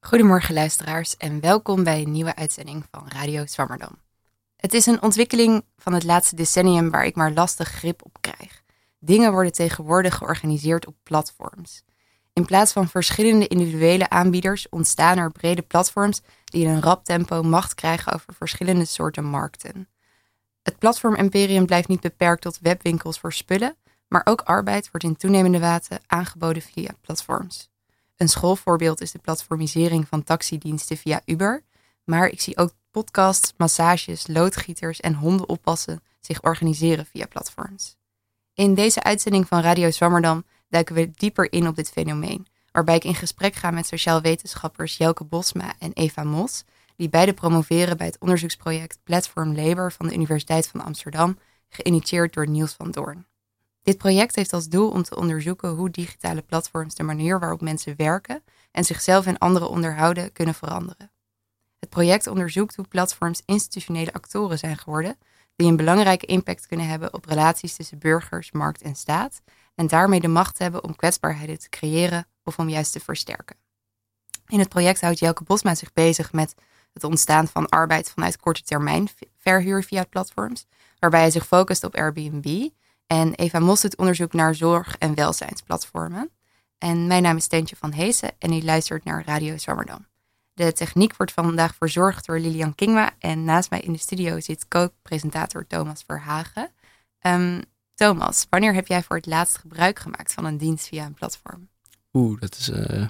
Goedemorgen luisteraars en welkom bij een nieuwe uitzending van Radio Swammerdam. Het is een ontwikkeling van het laatste decennium waar ik maar lastig grip op krijg. Dingen worden tegenwoordig georganiseerd op platforms. In plaats van verschillende individuele aanbieders ontstaan er brede platforms die in een rap tempo macht krijgen over verschillende soorten markten. Het platform-imperium blijft niet beperkt tot webwinkels voor spullen, maar ook arbeid wordt in toenemende mate aangeboden via platforms. Een schoolvoorbeeld is de platformisering van taxidiensten via Uber, maar ik zie ook podcasts, massages, loodgieters en hondenoppassen zich organiseren via platforms. In deze uitzending van Radio Zwammerdam duiken we dieper in op dit fenomeen, waarbij ik in gesprek ga met sociaal wetenschappers Jelke Bosma en Eva Mos, die beide promoveren bij het onderzoeksproject Platform Labor van de Universiteit van Amsterdam, geïnitieerd door Niels van Doorn. Dit project heeft als doel om te onderzoeken hoe digitale platforms de manier waarop mensen werken en zichzelf en anderen onderhouden kunnen veranderen. Het project onderzoekt hoe platforms institutionele actoren zijn geworden, die een belangrijke impact kunnen hebben op relaties tussen burgers, markt en staat, en daarmee de macht hebben om kwetsbaarheden te creëren of om juist te versterken. In het project houdt Jelke Bosma zich bezig met het ontstaan van arbeid vanuit korte termijn verhuur via platforms, waarbij hij zich focust op Airbnb. En Eva Mos doet onderzoek naar zorg- en welzijnsplatformen. En mijn naam is Steentje van Heesen en u luistert naar Radio Zwammerdam. De techniek wordt vandaag verzorgd door Lilian Kingma en naast mij in de studio zit co-presentator Thomas Verhagen. Um, Thomas, wanneer heb jij voor het laatst gebruik gemaakt van een dienst via een platform? Oeh, dat is. Uh,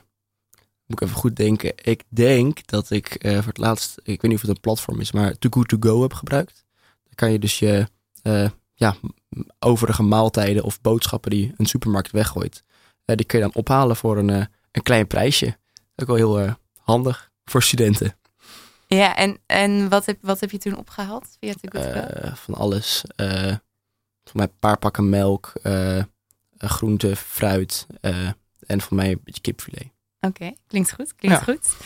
moet ik even goed denken. Ik denk dat ik uh, voor het laatst. Ik weet niet of het een platform is, maar Too Good To Go heb gebruikt. Dan kan je dus je uh, ja, overige maaltijden of boodschappen die een supermarkt weggooit. die kun je dan ophalen voor een, een klein prijsje. Ook wel heel handig voor studenten. Ja, en, en wat, heb, wat heb je toen opgehaald via Go? van alles voor mij een paar pakken melk, groente, fruit en voor mij een beetje kipfilet. Oké, okay, klinkt goed. Klinkt ja. goed.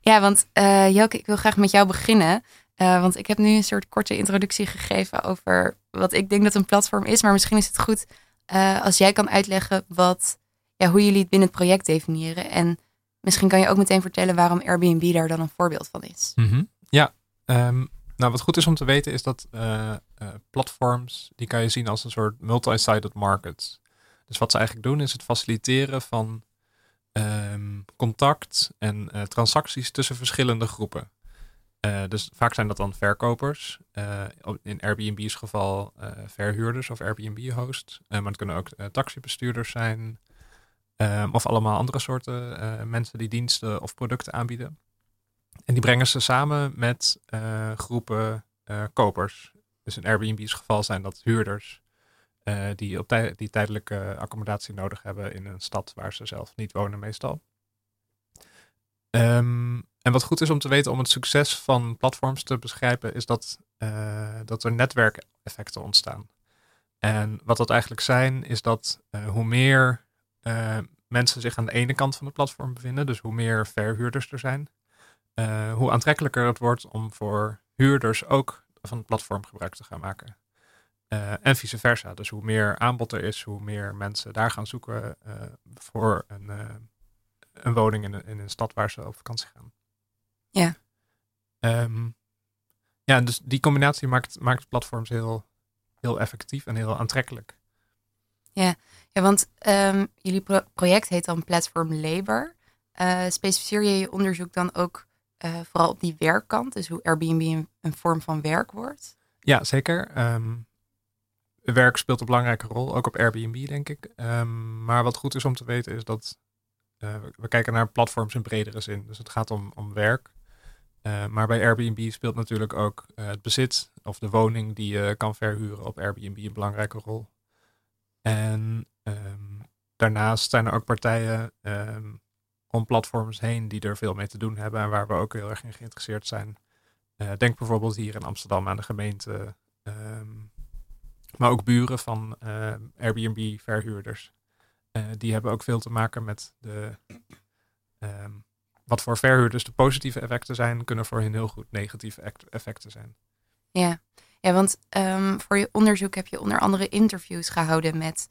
Ja, want Jelke, ik wil graag met jou beginnen. Want ik heb nu een soort korte introductie gegeven over wat ik denk dat een platform is. Maar misschien is het goed als jij kan uitleggen wat, ja, hoe jullie het binnen het project definiëren. En misschien kan je ook meteen vertellen waarom Airbnb daar dan een voorbeeld van is. -hmm. Ja, um, nou, wat goed is om te weten is dat uh, platforms, die kan je zien als een soort multi-sided market. Dus wat ze eigenlijk doen is het faciliteren van um, contact en transacties tussen verschillende groepen. Dus vaak zijn dat dan verkopers. in Airbnb's geval verhuurders of Airbnb-hosts. maar het kunnen ook taxibestuurders zijn. Um, of allemaal andere soorten mensen die diensten of producten aanbieden. En die brengen ze samen met uh, groepen uh, kopers. Dus in Airbnb's geval zijn dat huurders uh, die, op die tijdelijke accommodatie nodig hebben in een stad waar ze zelf niet wonen meestal. Um, en wat goed is om te weten om het succes van platforms te beschrijven, is dat, dat er netwerkeffecten ontstaan. En wat dat eigenlijk zijn, is dat hoe meer mensen zich aan de ene kant van de platform bevinden, dus hoe meer verhuurders er zijn, hoe aantrekkelijker het wordt om voor huurders ook van het platform gebruik te gaan maken. En vice versa. Dus hoe meer aanbod er is, hoe meer mensen daar gaan zoeken voor een, een woning in een, in een stad waar ze op vakantie gaan. Ja. Um, ja, dus die combinatie maakt, maakt platforms heel, heel effectief en heel aantrekkelijk. Ja, ja want um, jullie pro project heet dan Platform Labor. specificeer je je onderzoek dan ook uh, vooral op die werkkant, dus hoe Airbnb een, een vorm van werk wordt? Ja, zeker. Um, werk speelt een belangrijke rol, ook op Airbnb, denk ik. Um, maar wat goed is om te weten is dat uh, we kijken naar platforms in bredere zin. Dus het gaat om, om werk. Uh, maar bij Airbnb speelt natuurlijk ook het bezit of de woning die je kan verhuren op Airbnb een belangrijke rol. En um, daarnaast zijn er ook partijen om platforms heen die er veel mee te doen hebben en waar we ook heel erg in geïnteresseerd zijn. Uh, denk bijvoorbeeld hier in Amsterdam aan de gemeente, um, maar ook buren van Airbnb-verhuurders. Die hebben ook veel te maken met de, wat voor verhuurders de positieve effecten zijn, kunnen voor hen heel goed negatieve effecten zijn. Ja, ja want um, voor je onderzoek heb je onder andere interviews gehouden met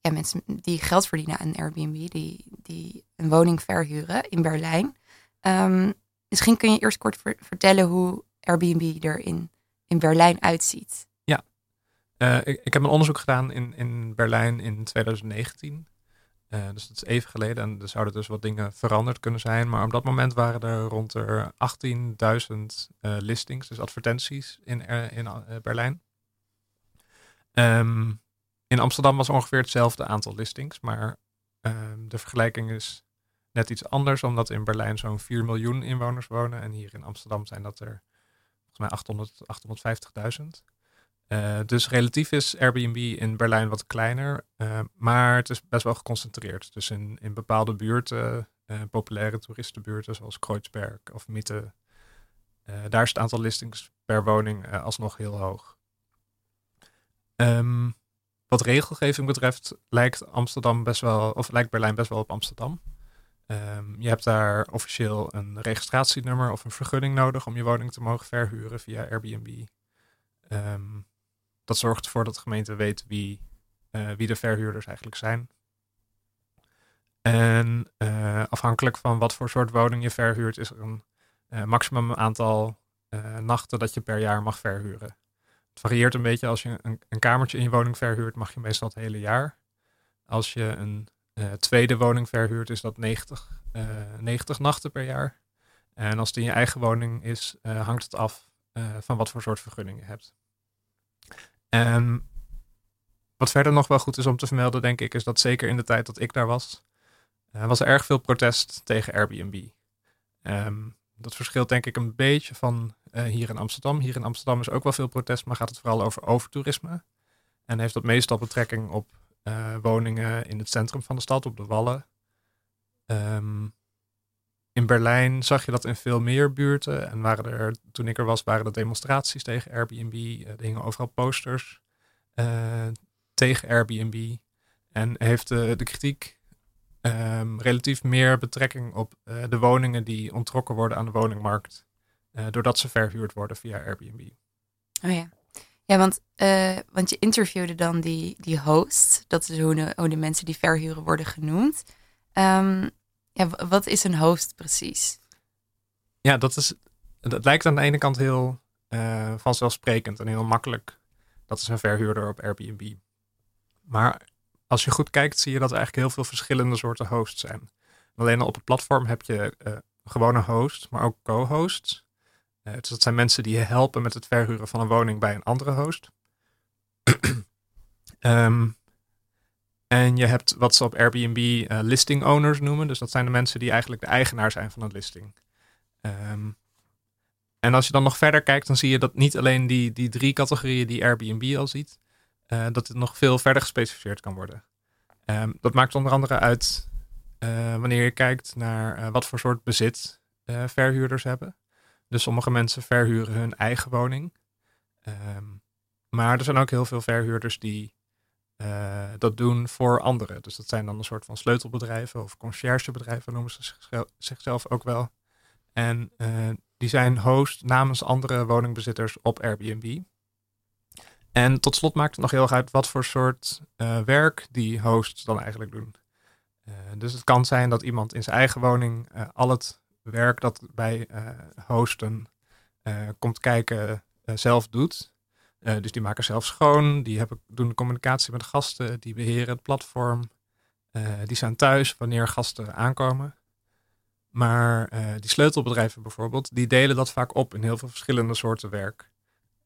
ja, mensen die geld verdienen aan Airbnb, die, die een woning verhuren in Berlijn. Ehm, misschien kun je eerst kort vertellen hoe Airbnb er in, in Berlijn uitziet. Ja, ik, ik, heb een onderzoek gedaan in, in Berlijn in 2019. Uh, dus dat is even geleden en er zouden dus wat dingen veranderd kunnen zijn. Maar op dat moment waren er rond de 18.000 uh, listings, dus advertenties in, uh, in Berlijn. Um, in Amsterdam was ongeveer hetzelfde aantal listings, maar um, de vergelijking is net iets anders, omdat in Berlijn zo'n 4 miljoen inwoners wonen en hier in Amsterdam zijn dat er volgens mij 800, 850.000. Uh, dus relatief is Airbnb in Berlijn wat kleiner, uh, maar het is best wel geconcentreerd. Dus in, in bepaalde buurten, uh, populaire toeristenbuurten zoals Kreuzberg of Mitte, daar is het aantal listings per woning alsnog heel hoog. Um, wat regelgeving betreft lijkt Amsterdam best wel, of lijkt Berlijn best wel op Amsterdam. Um, je hebt daar officieel een registratienummer of een vergunning nodig om je woning te mogen verhuren via Airbnb. Um, dat zorgt ervoor dat de gemeente weet wie, uh, wie de verhuurders eigenlijk zijn. En uh, afhankelijk van wat voor soort woning je verhuurt, is er een uh, maximum aantal nachten dat je per jaar mag verhuren. Het varieert een beetje. Als je een, een, kamertje in je woning verhuurt, mag je meestal het hele jaar. Als je een tweede woning verhuurt, is dat 90, 90 nachten per jaar. En als het in je eigen woning is, hangt het af van wat voor soort vergunning je hebt. En wat verder nog wel goed is om te vermelden, denk ik, is dat zeker in de tijd dat ik daar was, uh, was er erg veel protest tegen Airbnb. Um, dat verschilt denk ik een beetje van uh, hier in Amsterdam. Hier in Amsterdam is ook wel veel protest, maar gaat het vooral over overtoerisme. En heeft dat meestal betrekking op uh, woningen in het centrum van de stad, op de Wallen. Um, in Berlijn zag je dat in veel meer buurten. En waren er, toen ik er was, waren er demonstraties tegen Airbnb. Eh, er hingen overal posters uh, tegen Airbnb. En heeft de, de kritiek um, relatief meer betrekking op de woningen die ontrokken worden aan de woningmarkt. Doordat ze verhuurd worden via Airbnb. Oh ja. Ja, want, want je interviewde dan die, die host. Dat is hoe de, hoe de mensen die verhuren worden genoemd. Um, ja, wat is een host precies? Ja, dat, is, dat lijkt aan de ene kant heel uh, vanzelfsprekend en heel makkelijk. Dat is een verhuurder op Airbnb. Maar als je goed kijkt, zie je dat er eigenlijk heel veel verschillende soorten hosts zijn. Alleen al op het platform heb je uh, gewone host, maar ook co-hosts. Uh, dus dat zijn mensen die je helpen met het verhuren van een woning bij een andere host. um, En je hebt wat ze op Airbnb uh, listing owners noemen. Dus dat zijn de mensen die eigenlijk de eigenaar zijn van een listing. Um, en als je dan nog verder kijkt, dan zie je dat niet alleen die, die drie categorieën die Airbnb al ziet, uh, dat het nog veel verder gespecificeerd kan worden. Um, dat maakt onder andere uit uh, wanneer je kijkt naar wat voor soort bezit verhuurders hebben. Dus sommige mensen verhuren hun eigen woning. Um, maar er zijn ook heel veel verhuurders die uh, dat doen voor anderen. Dus dat zijn dan een soort van sleutelbedrijven of conciërgebedrijven noemen ze zichzelf ook wel. En uh, die zijn host namens andere woningbezitters op Airbnb. En tot slot maakt het nog heel erg uit wat voor soort uh, werk die hosts dan eigenlijk doen. dus het kan zijn dat iemand in zijn eigen woning al het werk dat bij hosten komt kijken zelf doet. Uh, dus die maken zelf schoon, die hebben, doen de communicatie met gasten, die beheren het platform. Uh, die zijn thuis wanneer gasten aankomen. Maar uh, die sleutelbedrijven bijvoorbeeld, die delen dat vaak op in heel veel verschillende soorten werk.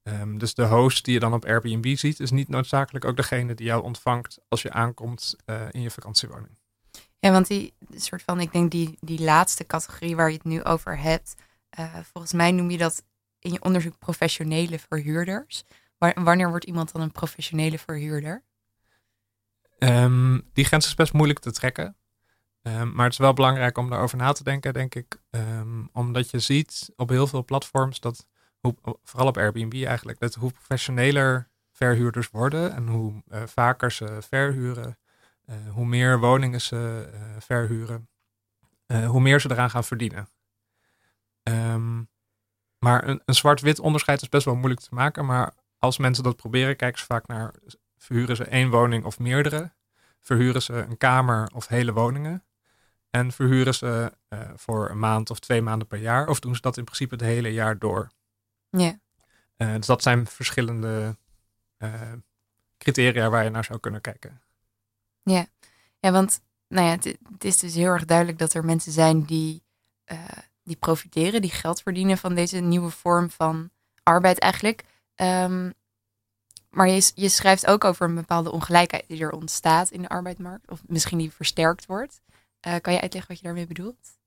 Um, dus de host die je dan op Airbnb ziet, is niet noodzakelijk ook degene die jou ontvangt als je aankomt in je vakantiewoning. Ja, want die soort van, ik denk die, die laatste categorie waar je het nu over hebt, volgens mij noem je dat in je onderzoek professionele verhuurders. Wanneer wordt iemand dan een professionele verhuurder? Um, die grens is best moeilijk te trekken. Um, maar het is wel belangrijk om daarover na te denken, denk ik. Um, omdat je ziet op heel veel platforms dat, hoe, vooral op Airbnb eigenlijk, dat hoe professioneler verhuurders worden en hoe uh, vaker ze verhuren, uh, hoe meer woningen ze uh, verhuren, hoe meer ze eraan gaan verdienen. maar een, een zwart-wit onderscheid is best wel moeilijk te maken. Maar als mensen dat proberen, kijken ze vaak naar, verhuren ze één woning of meerdere. verhuren ze een kamer of hele woningen. En verhuren ze uh, voor een maand of twee maanden per jaar. Of doen ze dat in principe het hele jaar door. Ja. Uh, dus dat zijn verschillende uh, criteria waar je naar zou kunnen kijken. Ja, ja want nou ja, het, het is dus heel erg duidelijk dat er mensen zijn die, die profiteren, die geld verdienen van deze nieuwe vorm van arbeid eigenlijk. Um, maar je, je schrijft ook over een bepaalde ongelijkheid die er ontstaat in de arbeidsmarkt. Of misschien die versterkt wordt. Uh, kan je uitleggen wat je daarmee bedoelt?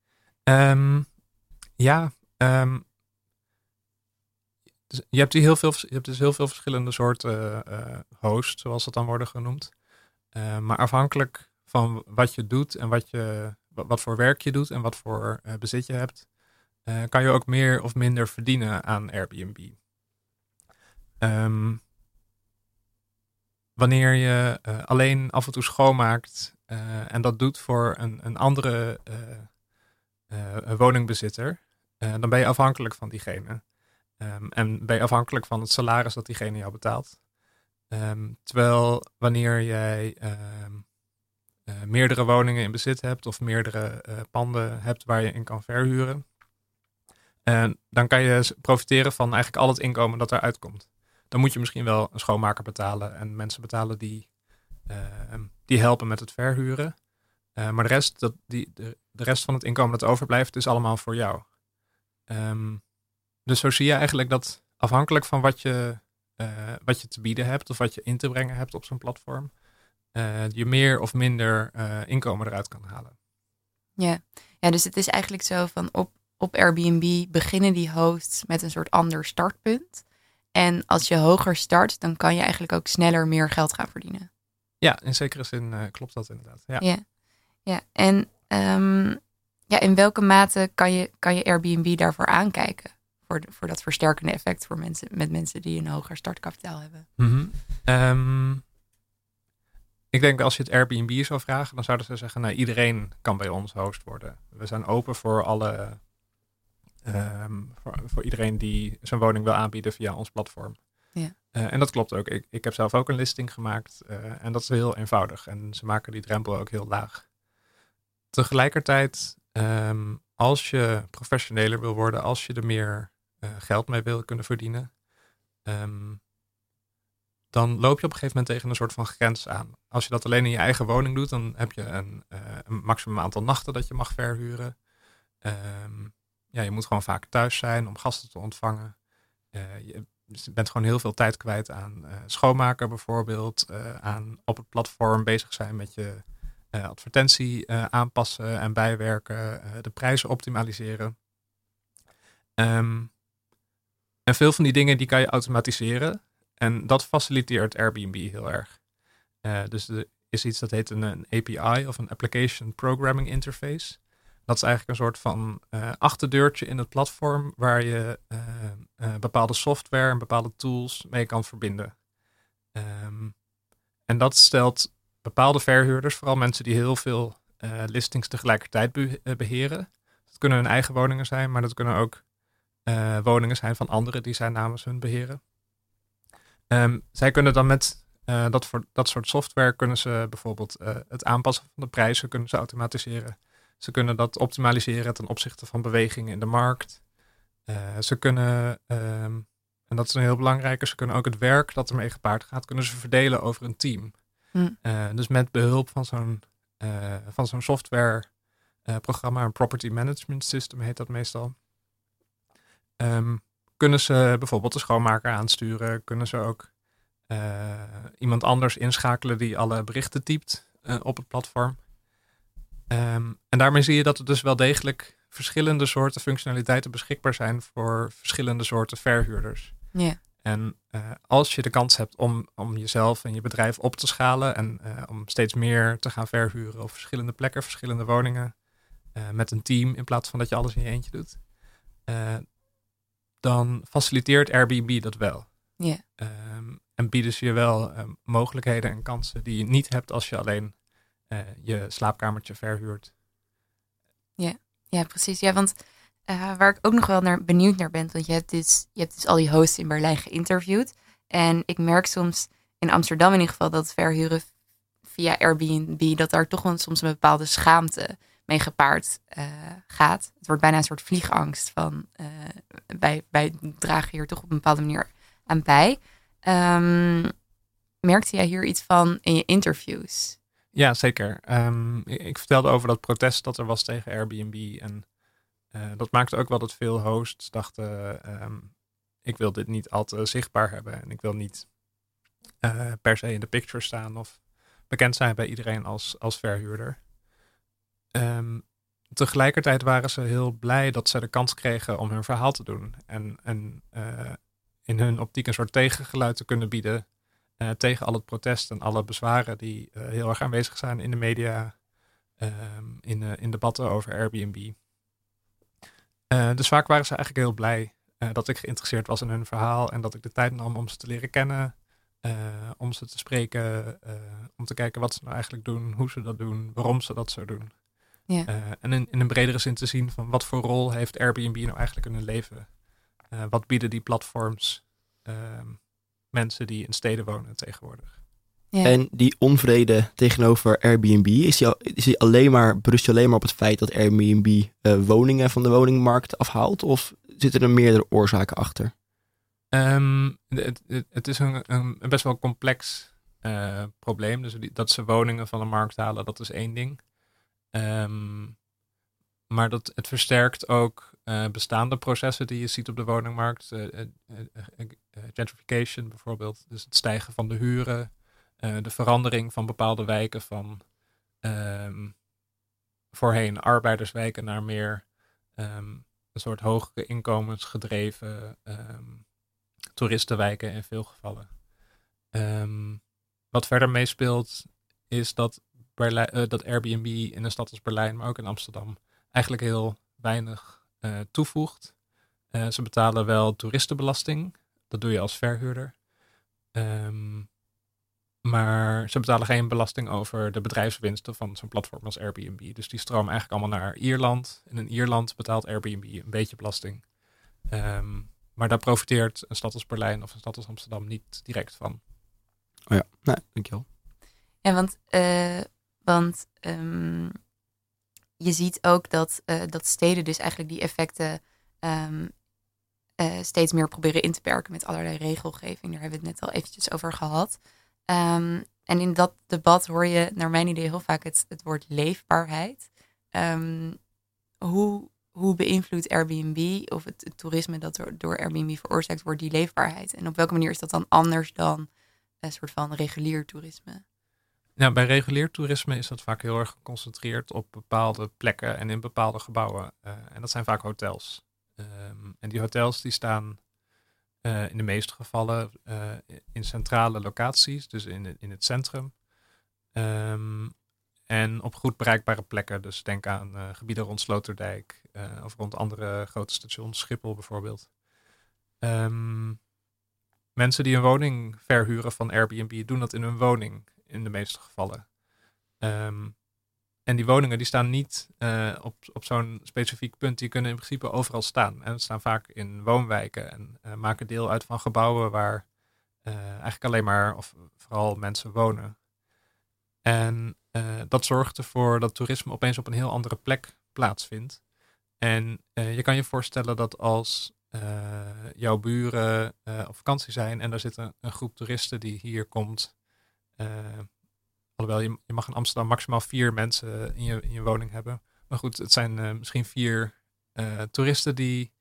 Um, ja, um, dus je, hebt heel veel, je hebt dus heel veel verschillende soorten uh, hosts, zoals dat dan worden genoemd. Maar afhankelijk van wat je doet en wat, je, wat voor werk je doet en wat voor bezit je hebt, kan je ook meer of minder verdienen aan Airbnb. Um, wanneer je uh, alleen af en toe schoonmaakt uh, en dat doet voor een, een andere uh, woningbezitter, dan ben je afhankelijk van diegene. Um, en ben je afhankelijk van het salaris dat diegene jou betaalt. Um, terwijl wanneer jij meerdere woningen in bezit hebt of meerdere panden hebt waar je in kan verhuren, dan kan je profiteren van eigenlijk al het inkomen dat eruit komt dan moet je misschien wel een schoonmaker betalen en mensen betalen die, uh, die helpen met het verhuren. Uh, maar de rest, dat, die, de, de, rest van het inkomen dat overblijft, is allemaal voor jou. Um, dus zo zie je eigenlijk dat afhankelijk van wat je, uh, wat je te bieden hebt of wat je in te brengen hebt op zo'n platform, je meer of minder inkomen eruit kan halen. Ja. ja, dus het is eigenlijk zo van op, op Airbnb beginnen die hosts met een soort ander startpunt. En als je hoger start, dan kan je eigenlijk ook sneller meer geld gaan verdienen. Ja, in zekere zin uh, klopt dat inderdaad. Ja, ja. ja. en um, ja, in welke mate kan je, kan je Airbnb daarvoor aankijken? Voor, de, voor dat versterkende effect voor mensen, met mensen die een hoger startkapitaal hebben. Mm -hmm. um, ik denk als je het Airbnb zou vragen, dan zouden ze zeggen: nou, iedereen kan bij ons host worden. We zijn open voor alle Um, voor, voor, iedereen die zijn woning wil aanbieden via ons platform. Ja. Uh, en dat klopt ook. Ik, ik heb zelf ook een listing gemaakt uh, en dat is heel eenvoudig. En ze maken die drempel ook heel laag. Tegelijkertijd, um, als je professioneler wil worden, als je er meer uh, geld mee wil kunnen verdienen, um, dan loop je op een gegeven moment tegen een soort van grens aan. Als je dat alleen in je eigen woning doet, dan heb je een, een maximum aantal nachten dat je mag verhuren. Um, ja, je moet gewoon vaak thuis zijn om gasten te ontvangen. Uh, je bent gewoon heel veel tijd kwijt aan uh, schoonmaken bijvoorbeeld. Uh, aan op het platform bezig zijn met je advertentie aanpassen en bijwerken. de prijzen optimaliseren. Um, en veel van die dingen die kan je automatiseren. En dat faciliteert Airbnb heel erg. dus er is iets dat heet een API of een Application Programming Interface. Dat is eigenlijk een soort van uh, achterdeurtje in het platform waar je uh, uh, bepaalde software en bepaalde tools mee kan verbinden. Um, en dat stelt bepaalde verhuurders, vooral mensen die heel veel listings tegelijkertijd be beheren. Dat kunnen hun eigen woningen zijn, maar dat kunnen ook woningen zijn van anderen die zij namens hun beheren. Um, zij kunnen dan met dat, voor, dat soort software kunnen ze bijvoorbeeld het aanpassen van de prijzen kunnen ze automatiseren. Ze kunnen dat optimaliseren ten opzichte van bewegingen in de markt. Uh, ze kunnen, um, en dat is een heel belangrijke, ze kunnen ook het werk dat ermee gepaard gaat, kunnen ze verdelen over een team. Hm. Uh, dus met behulp van zo'n uh, van zo'n software programma, een property management system heet dat meestal. Um, kunnen ze bijvoorbeeld de schoonmaker aansturen, kunnen ze ook iemand anders inschakelen die alle berichten typt op het platform. Um, en daarmee zie je dat er dus wel degelijk verschillende soorten functionaliteiten beschikbaar zijn voor verschillende soorten verhuurders. Ja. En uh, als je de kans hebt om, om jezelf en je bedrijf op te schalen en uh, om steeds meer te gaan verhuren op verschillende plekken, verschillende woningen, uh, met een team in plaats van dat je alles in je eentje doet, dan faciliteert Airbnb dat wel. Ja. Um, en bieden ze je wel mogelijkheden en kansen die je niet hebt als je alleen uh, je slaapkamertje verhuurt. Ja, ja precies. Ja, want uh, waar ik ook nog wel naar benieuwd naar ben, want je hebt, dus, je hebt dus al die hosts in Berlijn geïnterviewd. En ik merk soms in Amsterdam in ieder geval dat verhuren via Airbnb, dat daar toch een, soms een bepaalde schaamte mee gepaard uh, gaat. Het wordt bijna een soort vliegangst van uh, wij, wij dragen hier toch op een bepaalde manier aan bij. Um, merkte jij hier iets van in je interviews? Ja, zeker. Um, ik, vertelde over dat protest dat er was tegen Airbnb. En uh, dat maakte ook wel dat veel hosts dachten: um, ik wil dit niet al te zichtbaar hebben. En ik wil niet uh, per se in de picture staan of bekend zijn bij iedereen als, als verhuurder. Um, tegelijkertijd waren ze heel blij dat ze de kans kregen om hun verhaal te doen. En, en uh, in hun optiek een soort tegengeluid te kunnen bieden uh, tegen al het protest en alle bezwaren die uh, heel erg aanwezig zijn in de media, um, in, in debatten over Airbnb. dus vaak waren ze eigenlijk heel blij dat ik geïnteresseerd was in hun verhaal en dat ik de tijd nam om ze te leren kennen, om ze te spreken, om te kijken wat ze nou eigenlijk doen, hoe ze dat doen, waarom ze dat zo doen. Ja. En in, in, een bredere zin te zien van wat voor rol heeft Airbnb nou eigenlijk in hun leven? Wat bieden die platforms uh, mensen die in steden wonen tegenwoordig? Ja. En die onvrede tegenover Airbnb, is die, is die alleen maar, berust je alleen maar op het feit dat Airbnb eh, woningen van de woningmarkt afhaalt? Of zitten er meerdere oorzaken achter? Um, het, het, het, is een, een, best wel complex uh, probleem. Dus die, dat ze woningen van de markt halen, dat is één ding. Um, maar dat, het versterkt ook uh, bestaande processen die je ziet op de woningmarkt. Uh, gentrification bijvoorbeeld, dus het stijgen van de huren, de verandering van bepaalde wijken van um, voorheen arbeiderswijken naar meer um, een soort hogere inkomensgedreven toeristenwijken in veel gevallen. wat verder meespeelt is dat Berlijn, dat Airbnb in een stad als Berlijn, maar ook in Amsterdam, eigenlijk heel weinig toevoegt. Uh, ze betalen wel toeristenbelasting. Dat doe je als verhuurder. Um, maar ze betalen geen belasting over de bedrijfswinsten van zo'n platform als Airbnb. Dus die stromen eigenlijk allemaal naar Ierland. En in Ierland betaalt Airbnb een beetje belasting. Um, maar daar profiteert een stad als Berlijn of een stad als Amsterdam niet direct van. Oh ja, nee, dankjewel. Ja, want uh, want um, je ziet ook dat, uh, dat steden dus eigenlijk die effecten um, uh, steeds meer proberen in te perken met allerlei regelgeving. Daar hebben we het net al eventjes over gehad. Um, en in dat debat hoor je naar mijn idee heel vaak het, het woord leefbaarheid. hoe, hoe beïnvloedt Airbnb of het, het, toerisme dat door, door Airbnb veroorzaakt wordt die leefbaarheid? En op welke manier is dat dan anders dan een soort van regulier toerisme? Nou, bij regulier toerisme is dat vaak heel erg geconcentreerd op bepaalde plekken en in bepaalde gebouwen. Uh, en dat zijn vaak hotels. Um, en die hotels die staan uh, in de meeste gevallen uh, in centrale locaties, dus in, in het centrum. Um, en op goed bereikbare plekken. Dus denk aan gebieden rond Sloterdijk of rond andere grote stations, Schiphol bijvoorbeeld. Um, mensen die een woning verhuren van Airbnb doen dat in hun woning in de meeste gevallen. Um, en die woningen die staan niet uh, op, op zo'n specifiek punt. Die kunnen in principe overal staan. En staan vaak in woonwijken en uh, maken deel uit van gebouwen waar uh, eigenlijk alleen maar of vooral mensen wonen. En dat zorgt ervoor dat toerisme opeens op een heel andere plek plaatsvindt. En je kan je voorstellen dat als jouw buren op vakantie zijn en er zit een, groep toeristen die hier komt alhoewel, je, je, mag in Amsterdam maximaal vier mensen in je, in je woning hebben. Maar goed, het zijn uh, misschien vier uh, toeristen die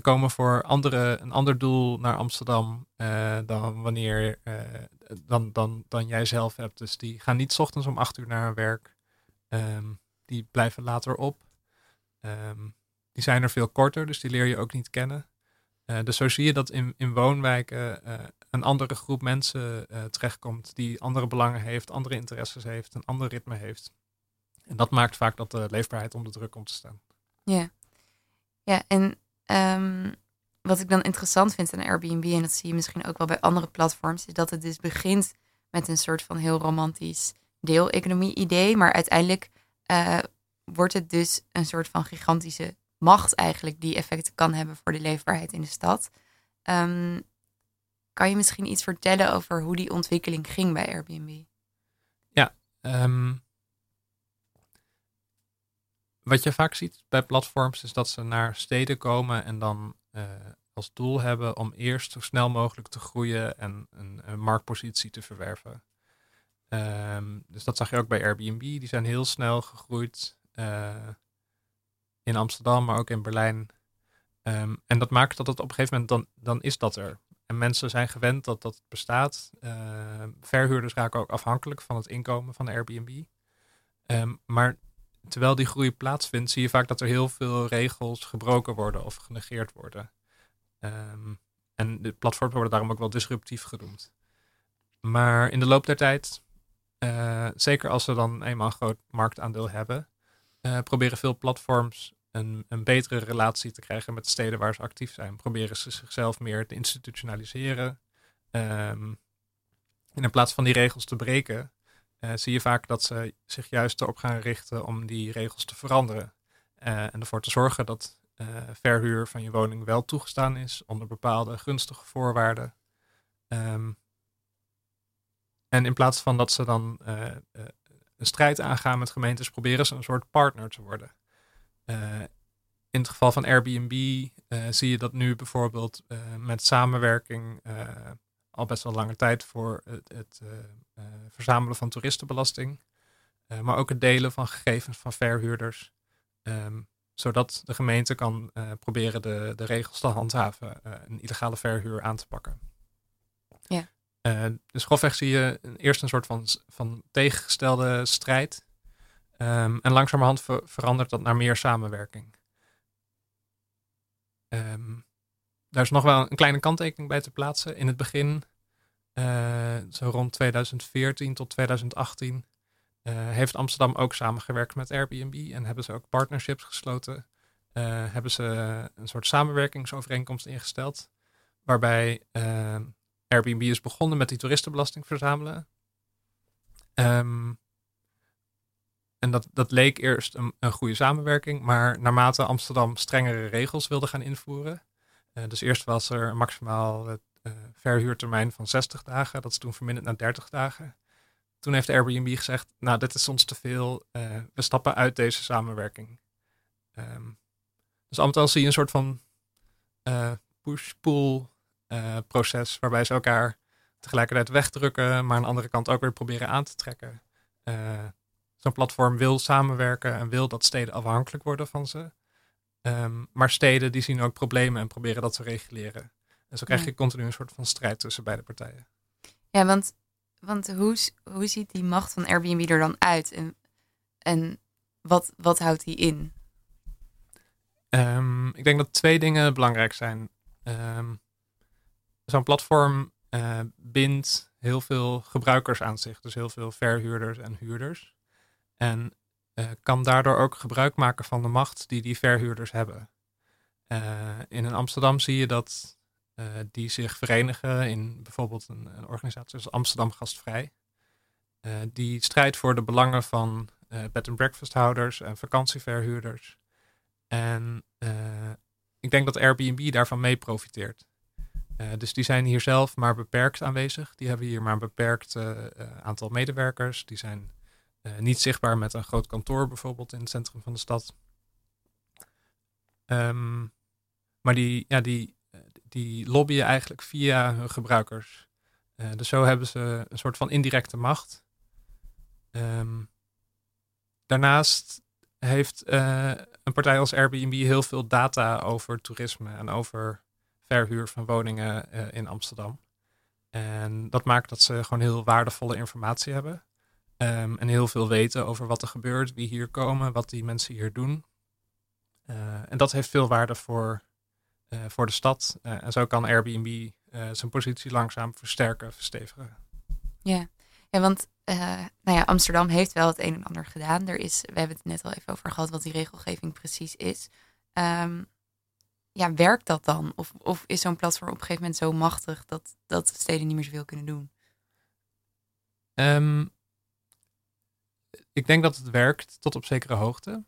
komen voor andere, een ander doel naar Amsterdam dan wanneer dan, dan, dan jij zelf hebt. Dus die gaan niet ochtends om acht uur naar hun werk. Um, die blijven later op. Um, die zijn er veel korter, dus die leer je ook niet kennen. Dus zo zie je dat in, in woonwijken een andere groep mensen uh, terechtkomt die andere belangen heeft, andere interesses heeft, een ander ritme heeft. En dat maakt vaak dat de leefbaarheid onder druk komt te staan. Ja, ja en um, wat ik dan interessant vind aan Airbnb, en dat zie je misschien ook wel bij andere platforms, is dat het dus begint met een soort van heel romantisch deeleconomie-idee, maar uiteindelijk wordt het dus een soort van gigantische macht eigenlijk die effecten kan hebben voor de leefbaarheid in de stad. Um, kan je misschien iets vertellen over hoe die ontwikkeling ging bij Airbnb? Ja, Ehm, wat je vaak ziet bij platforms is dat ze naar steden komen en dan eh, als doel hebben om eerst zo snel mogelijk te groeien en een, marktpositie te verwerven. Ehm, dus dat zag je ook bij Airbnb. Die zijn heel snel gegroeid uh, in Amsterdam, maar ook in Berlijn. Ehm, en dat maakt dat het op een gegeven moment dan, dan is dat er. En mensen zijn gewend dat dat bestaat. Uh, verhuurders raken ook afhankelijk van het inkomen van Airbnb. Um, maar terwijl die groei plaatsvindt, zie je vaak dat er heel veel regels gebroken worden of genegeerd worden. Um, en de platforms worden daarom ook wel disruptief genoemd. Maar in de loop der tijd, uh, zeker als ze dan eenmaal een groot marktaandeel hebben, uh, proberen veel platforms een, een, betere relatie te krijgen met de steden waar ze actief zijn. Proberen ze zichzelf meer te institutionaliseren. Um, en in plaats van die regels te breken, uh, zie je vaak dat ze zich juist erop gaan richten om die regels te veranderen. Uh, en ervoor te zorgen dat uh, verhuur van je woning wel toegestaan is onder bepaalde gunstige voorwaarden. Um, en in plaats van dat ze dan een strijd aangaan met gemeentes, proberen ze een soort partner te worden. In het geval van Airbnb zie je dat nu bijvoorbeeld met samenwerking al best wel lange tijd voor het, het uh, uh, verzamelen van toeristenbelasting. Uh, maar ook het delen van gegevens van verhuurders. Um, zodat de gemeente kan proberen de, de regels te handhaven, een illegale verhuur aan te pakken. Ja. dus grofweg zie je eerst een soort van, van tegengestelde strijd. Um, en langzamerhand ver, verandert dat naar meer samenwerking. Um, daar is nog wel een kleine kanttekening bij te plaatsen. In het begin, uh, zo rond 2014 tot 2018, uh, heeft Amsterdam ook samengewerkt met Airbnb en hebben ze ook partnerships gesloten. Uh, hebben ze een soort samenwerkingsovereenkomst ingesteld, waarbij Airbnb is begonnen met die toeristenbelasting verzamelen. Um, en dat, dat leek eerst een, een goede samenwerking, maar naarmate Amsterdam strengere regels wilde gaan invoeren, uh, dus eerst was er maximaal het uh, verhuurtermijn van 60 dagen. Dat is toen verminderd naar 30 dagen. Toen heeft Airbnb gezegd, nou dit is ons te veel. Uh, we stappen uit deze samenwerking. Um, dus al met al zie je een soort van push-pull proces. Waarbij ze elkaar tegelijkertijd wegdrukken. Maar aan de andere kant ook weer proberen aan te trekken. Zo'n platform wil samenwerken en wil dat steden afhankelijk worden van ze. Um, maar steden die zien ook problemen en proberen dat te reguleren. En zo krijg je continu een soort van strijd tussen beide partijen. Ja, want, want hoe, hoe ziet die macht van Airbnb er dan uit? En, en wat, wat houdt die in? Um, ik denk dat twee dingen belangrijk zijn. Um, Zo'n platform uh, bindt heel veel gebruikers aan zich. Dus heel veel verhuurders en huurders. En uh, kan daardoor ook gebruik maken van de macht die die verhuurders hebben. Uh, in Amsterdam zie je dat uh, die zich verenigen in bijvoorbeeld een, een organisatie als Amsterdam Gastvrij. die strijdt voor de belangen van bed and breakfast houders en vakantieverhuurders. En ik denk dat Airbnb daarvan mee profiteert. dus die zijn hier zelf maar beperkt aanwezig. Die hebben hier maar een beperkt aantal medewerkers. Die zijn uh, niet zichtbaar met een groot kantoor bijvoorbeeld in het centrum van de stad. Um, maar die, ja, die, die lobbyen eigenlijk via hun gebruikers. Uh, dus zo hebben ze een soort van indirecte macht. Um, daarnaast heeft een partij als Airbnb heel veel data over toerisme en over verhuur van woningen in Amsterdam. En dat maakt dat ze gewoon heel waardevolle informatie hebben. Um, en heel veel weten over wat er gebeurt, wie hier komen, wat die mensen hier doen. Uh, en dat heeft veel waarde voor, uh, voor de stad. Uh, en zo kan Airbnb zijn positie langzaam versterken, verstevigen. Ja, ja want nou ja, Amsterdam heeft wel het een en ander gedaan. Er is, we hebben het net al even over gehad wat die regelgeving precies is. Um, ja, werkt dat dan? Of, of is zo'n platform op een gegeven moment zo machtig dat, dat steden niet meer zoveel kunnen doen? Um, ik denk dat het werkt tot op zekere hoogte.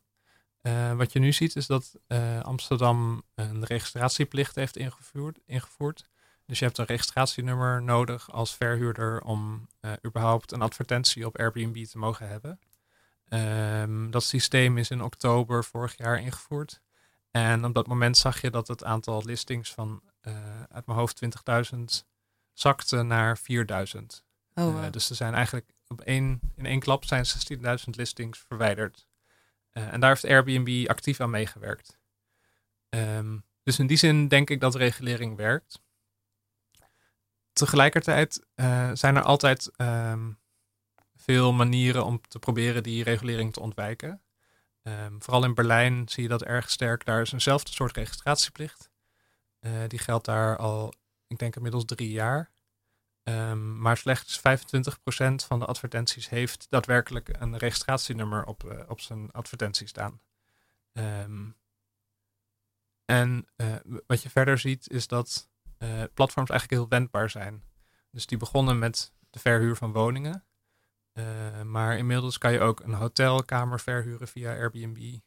Uh, wat je nu ziet is dat uh, Amsterdam een registratieplicht heeft ingevoerd. ingevoerd. Dus je hebt een registratienummer nodig als verhuurder om uh, überhaupt een advertentie op Airbnb te mogen hebben. Um, dat systeem is in oktober vorig jaar ingevoerd. En op dat moment zag je dat het aantal listings van uit mijn hoofd 20.000 zakte naar 4.000. Oh, wow. uh, dus er zijn eigenlijk op één, in één klap zijn 16.000 listings verwijderd. en daar heeft Airbnb actief aan meegewerkt. Um, dus in die zin denk ik dat regulering werkt tegelijkertijd uh, zijn er altijd um, veel manieren om te proberen die regulering te ontwijken. Um, vooral in Berlijn zie je dat erg sterk. Daar is eenzelfde soort registratieplicht. Uh, die geldt daar al, ik denk inmiddels drie jaar. Um, maar slechts 25% van de advertenties heeft daadwerkelijk een registratienummer op, uh, op zijn advertentie staan. en wat je verder ziet is dat uh, platforms eigenlijk heel wendbaar zijn. Dus die begonnen met de verhuur van woningen. Maar inmiddels kan je ook een hotelkamer verhuren via Airbnb.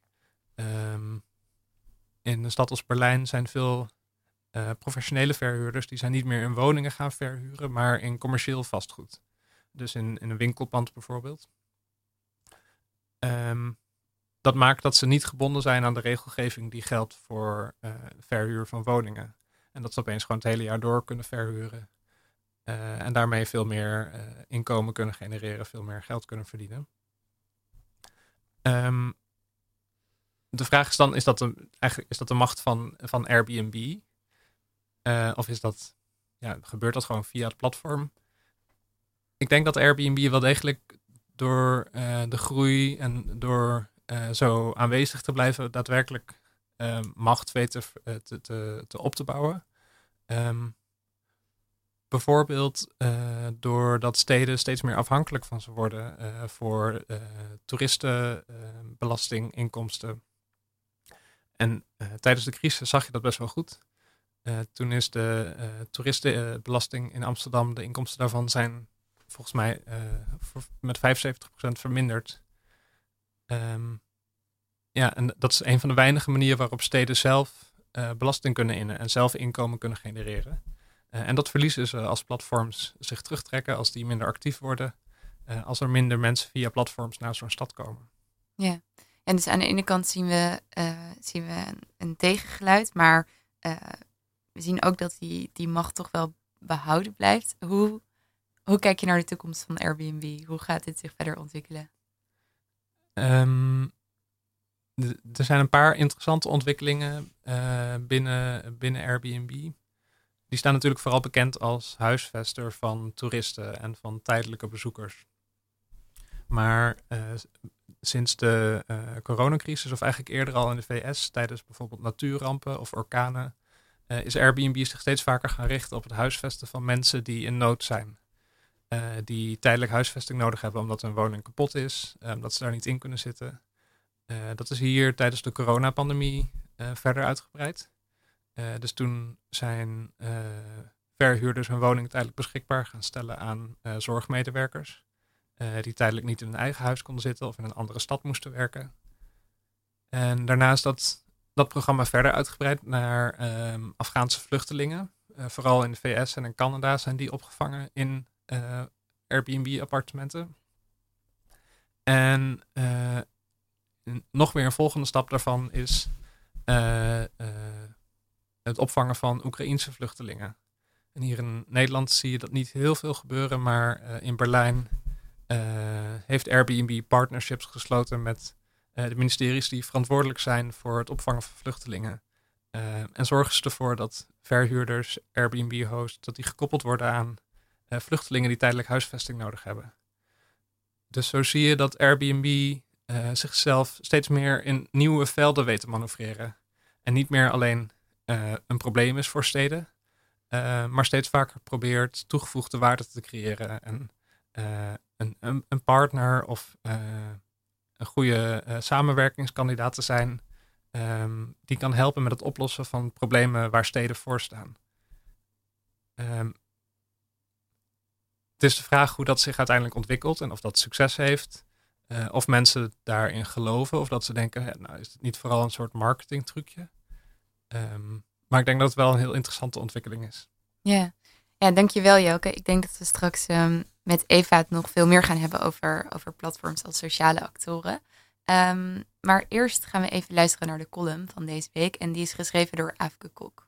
Um, in een stad als Berlijn zijn veel uh, professionele verhuurders. Die zijn niet meer in woningen gaan verhuren, maar in commercieel vastgoed. Dus in, in een winkelpand bijvoorbeeld. Um, dat maakt dat ze niet gebonden zijn aan de regelgeving die geldt voor verhuur van woningen. En dat ze opeens gewoon het hele jaar door kunnen verhuren. Uh, en daarmee veel meer uh, inkomen kunnen genereren, veel meer geld kunnen verdienen. Um, de vraag is dan, is dat de, eigenlijk, is dat de macht van, van Airbnb? Uh, of is dat, ja, gebeurt dat gewoon via het platform? Ik denk dat Airbnb wel degelijk door de groei en door zo aanwezig te blijven, daadwerkelijk macht weten te, te, te, op te bouwen. Um, bijvoorbeeld doordat steden steeds meer afhankelijk van ze worden voor toeristenbelastinginkomsten. en tijdens de crisis zag je dat best wel goed. Toen is de toeristenbelasting in Amsterdam, de inkomsten daarvan zijn volgens mij voor, met 75% verminderd. Um, ja, en dat is een van de weinige manieren waarop steden zelf belasting kunnen innen en zelf inkomen kunnen genereren. En dat verliezen ze als platforms zich terugtrekken, als die minder actief worden, als er minder mensen via platforms naar zo'n stad komen. Ja, en dus aan de ene kant zien we, zien we een, tegengeluid, maar we zien ook dat die, die macht toch wel behouden blijft. Hoe, hoe kijk je naar de toekomst van Airbnb? Hoe gaat dit zich verder ontwikkelen? Um, er zijn een paar interessante ontwikkelingen uh, binnen, binnen Airbnb. Die staan natuurlijk vooral bekend als huisvester van toeristen en van tijdelijke bezoekers. Maar uh, sinds de uh, coronacrisis, of eigenlijk eerder al in de VS, tijdens bijvoorbeeld natuurrampen of orkanen, is Airbnb zich steeds vaker gaan richten op het huisvesten van mensen die in nood zijn. die tijdelijk huisvesting nodig hebben omdat hun woning kapot is, omdat ze daar niet in kunnen zitten. Dat is hier tijdens de coronapandemie verder uitgebreid. Dus toen zijn verhuurders hun woning tijdelijk beschikbaar gaan stellen aan zorgmedewerkers. die tijdelijk niet in hun eigen huis konden zitten of in een andere stad moesten werken. En daarna is dat, dat programma verder uitgebreid naar um, Afghaanse vluchtelingen. vooral in de VS en in Canada zijn die opgevangen in Airbnb-appartementen. En nog weer een volgende stap daarvan is het opvangen van Oekraïense vluchtelingen. En hier in Nederland zie je dat niet heel veel gebeuren, maar in Berlijn heeft Airbnb partnerships gesloten met de ministeries die verantwoordelijk zijn voor het opvangen van vluchtelingen. en zorgen ze ervoor dat verhuurders, Airbnb-hosts, dat die gekoppeld worden aan vluchtelingen die tijdelijk huisvesting nodig hebben. Dus zo zie je dat Airbnb zichzelf steeds meer in nieuwe velden weet te manoeuvreren. En niet meer alleen een probleem is voor steden, maar steeds vaker probeert toegevoegde waarde te creëren. En een, een, partner of een goede samenwerkingskandidaat te zijn, um, die kan helpen met het oplossen van problemen waar steden voor staan. Um, het is de vraag hoe dat zich uiteindelijk ontwikkelt en of dat succes heeft. Uh, of mensen daarin geloven, of dat ze denken, nou is het niet vooral een soort marketingtrucje. Um, maar ik denk dat het wel een heel interessante ontwikkeling is. Ja, ja dankjewel Jelke. Ik denk dat we straks ehm, met Eva het nog veel meer gaan hebben over, over platforms als sociale actoren. Ehm, maar eerst gaan we even luisteren naar de column van deze week. En die is geschreven door Afke Kok.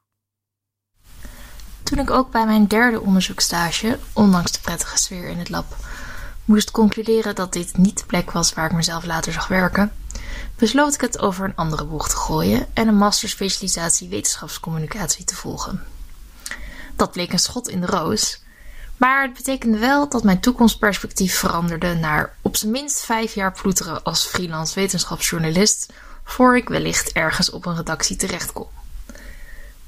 Toen ik ook bij mijn derde onderzoekstage, ondanks de prettige sfeer in het lab, moest concluderen dat dit niet de plek was waar ik mezelf later zag werken, besloot ik het over een andere boeg te gooien en een masterspecialisatie wetenschapscommunicatie te volgen. Dat bleek een schot in de roos, maar het betekende wel dat mijn toekomstperspectief veranderde naar op zijn minst vijf jaar ploeteren als freelance wetenschapsjournalist, voor ik wellicht ergens op een redactie terecht kon.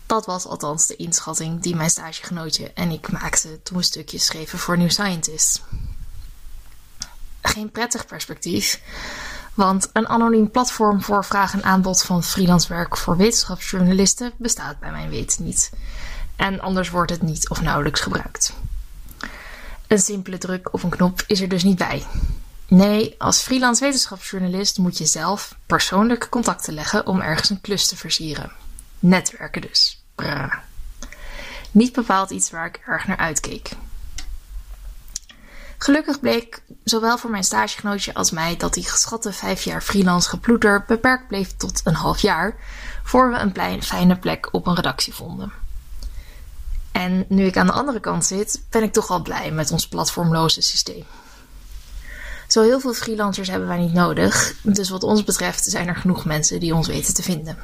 Dat was althans de inschatting die mijn stagegenootje en ik maakten toen we stukjes schreven voor New Scientist. Geen prettig perspectief, want een anoniem platform voor vraag en aanbod van freelance werk voor wetenschapsjournalisten bestaat bij mijn weten niet. En anders wordt het niet of nauwelijks gebruikt. Een simpele druk op een knop is er dus niet bij. Nee, als freelance wetenschapsjournalist moet je zelf persoonlijke contacten leggen om ergens een klus te versieren. Netwerken dus. Niet bepaald iets waar ik erg naar uitkeek. Gelukkig bleek zowel voor mijn stagegenootje als mij dat die geschatte vijf jaar freelance geploeter beperkt bleef tot een half jaar, voor we een fijne plek op een redactie vonden. En nu ik aan de andere kant zit, ben ik toch wel blij met ons platformloze systeem. Zo heel veel freelancers hebben wij niet nodig, dus wat ons betreft zijn er genoeg mensen die ons weten te vinden.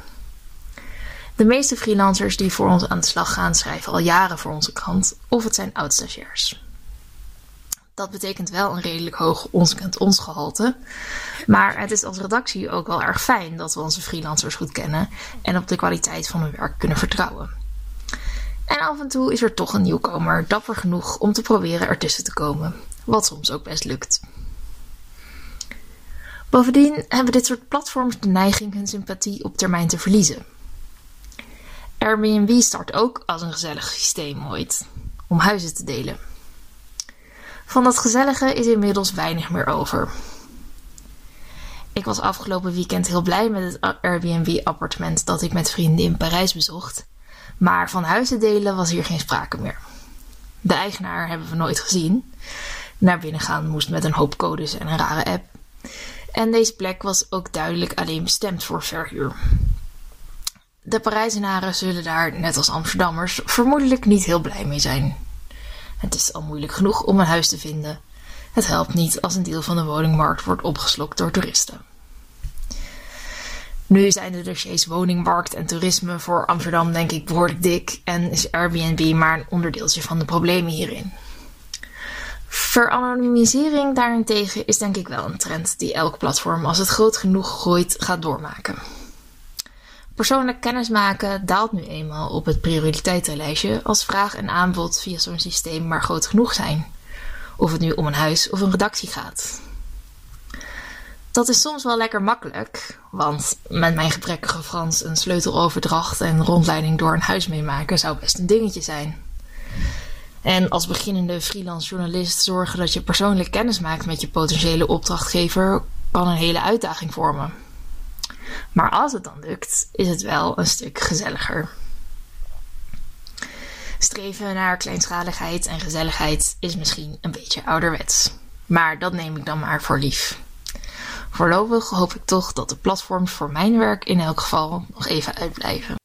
De meeste freelancers die voor ons aan de slag gaan, schrijven al jaren voor onze krant, of het zijn oud-stagiairs. Dat betekent wel een redelijk hoog ons kent ons gehalte. Maar het is als redactie ook wel erg fijn dat we onze freelancers goed kennen en op de kwaliteit van hun werk kunnen vertrouwen. En af en toe is er toch een nieuwkomer dapper genoeg om te proberen ertussen te komen, wat soms ook best lukt. Bovendien hebben dit soort platforms de neiging hun sympathie op termijn te verliezen. Airbnb start ook als een gezellig systeem ooit, om huizen te delen. Van dat gezellige is inmiddels weinig meer over. Ik was afgelopen weekend heel blij met het Airbnb-appartement dat ik met vrienden in Parijs bezocht. Maar van huizen delen was hier geen sprake meer. De eigenaar hebben we nooit gezien. Naar binnen gaan moest met een hoop codes en een rare app. En deze plek was ook duidelijk alleen bestemd voor verhuur. De Parijzenaren zullen daar, net als Amsterdammers, vermoedelijk niet heel blij mee zijn. Het is al moeilijk genoeg om een huis te vinden. Het helpt niet als een deel van de woningmarkt wordt opgeslokt door toeristen. Nu zijn de dossiers woningmarkt en toerisme voor Amsterdam denk ik behoorlijk dik en is Airbnb maar een onderdeeltje van de problemen hierin. Veranonymisering daarentegen is denk ik wel een trend die elk platform als het groot genoeg gooit gaat doormaken. Persoonlijk kennismaken daalt nu eenmaal op het prioriteitenlijstje als vraag en aanbod via zo'n systeem maar groot genoeg zijn. Of het nu om een huis of een redactie gaat. Dat is soms wel lekker makkelijk, want met mijn gebrekkige Frans een sleuteloverdracht en rondleiding door een huis meemaken zou best een dingetje zijn. En als beginnende freelance journalist zorgen dat je persoonlijk kennis maakt met je potentiële opdrachtgever kan een hele uitdaging vormen. Maar als het dan lukt, is het wel een stuk gezelliger. Streven naar kleinschaligheid en gezelligheid is misschien een beetje ouderwets. Maar dat neem ik dan maar voor lief. Voorlopig hoop ik toch dat de platforms voor mijn werk in elk geval nog even uitblijven.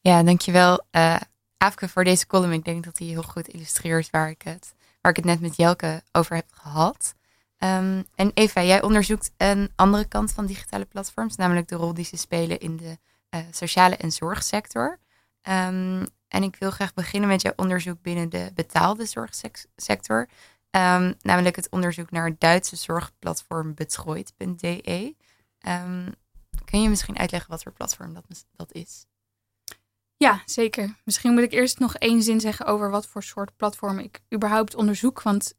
Ja, dankjewel uh, Afke voor deze column. Ik denk dat hij heel goed illustreert waar ik het, waar ik het net met Jelke over heb gehad. Ehm, en Eva, jij onderzoekt een andere kant van digitale platforms, namelijk de rol die ze spelen in de uh, sociale en zorgsector. Um, en ik wil graag beginnen met jouw onderzoek binnen de betaalde zorgsector, um, namelijk het onderzoek naar het Duitse zorgplatform Betrooid.de. kun je misschien uitleggen wat voor platform dat, dat is? Ja, zeker. Misschien moet ik eerst nog één zin zeggen over wat voor soort platform ik überhaupt onderzoek. Want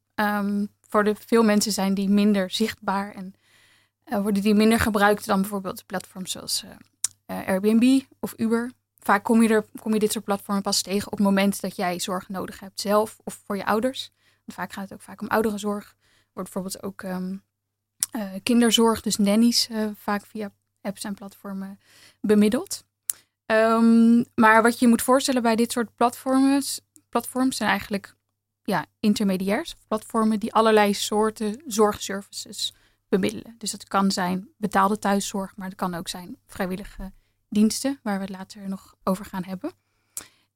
voor de veel mensen zijn die minder zichtbaar en uh, worden die minder gebruikt dan bijvoorbeeld platforms zoals uh, Airbnb of Uber. Vaak kom je, er, kom je dit soort platformen pas tegen op het moment dat jij zorg nodig hebt zelf of voor je ouders. Vaak gaat het ook vaak om ouderenzorg. Wordt bijvoorbeeld ook um, kinderzorg, dus nannies, vaak via apps en platformen bemiddeld. Ehm, maar wat je moet voorstellen bij dit soort platforms, platforms zijn eigenlijk ja, intermediairs, platformen die allerlei soorten zorgservices bemiddelen. Dus dat kan zijn betaalde thuiszorg, maar het kan ook zijn vrijwillige diensten, waar we het later nog over gaan hebben.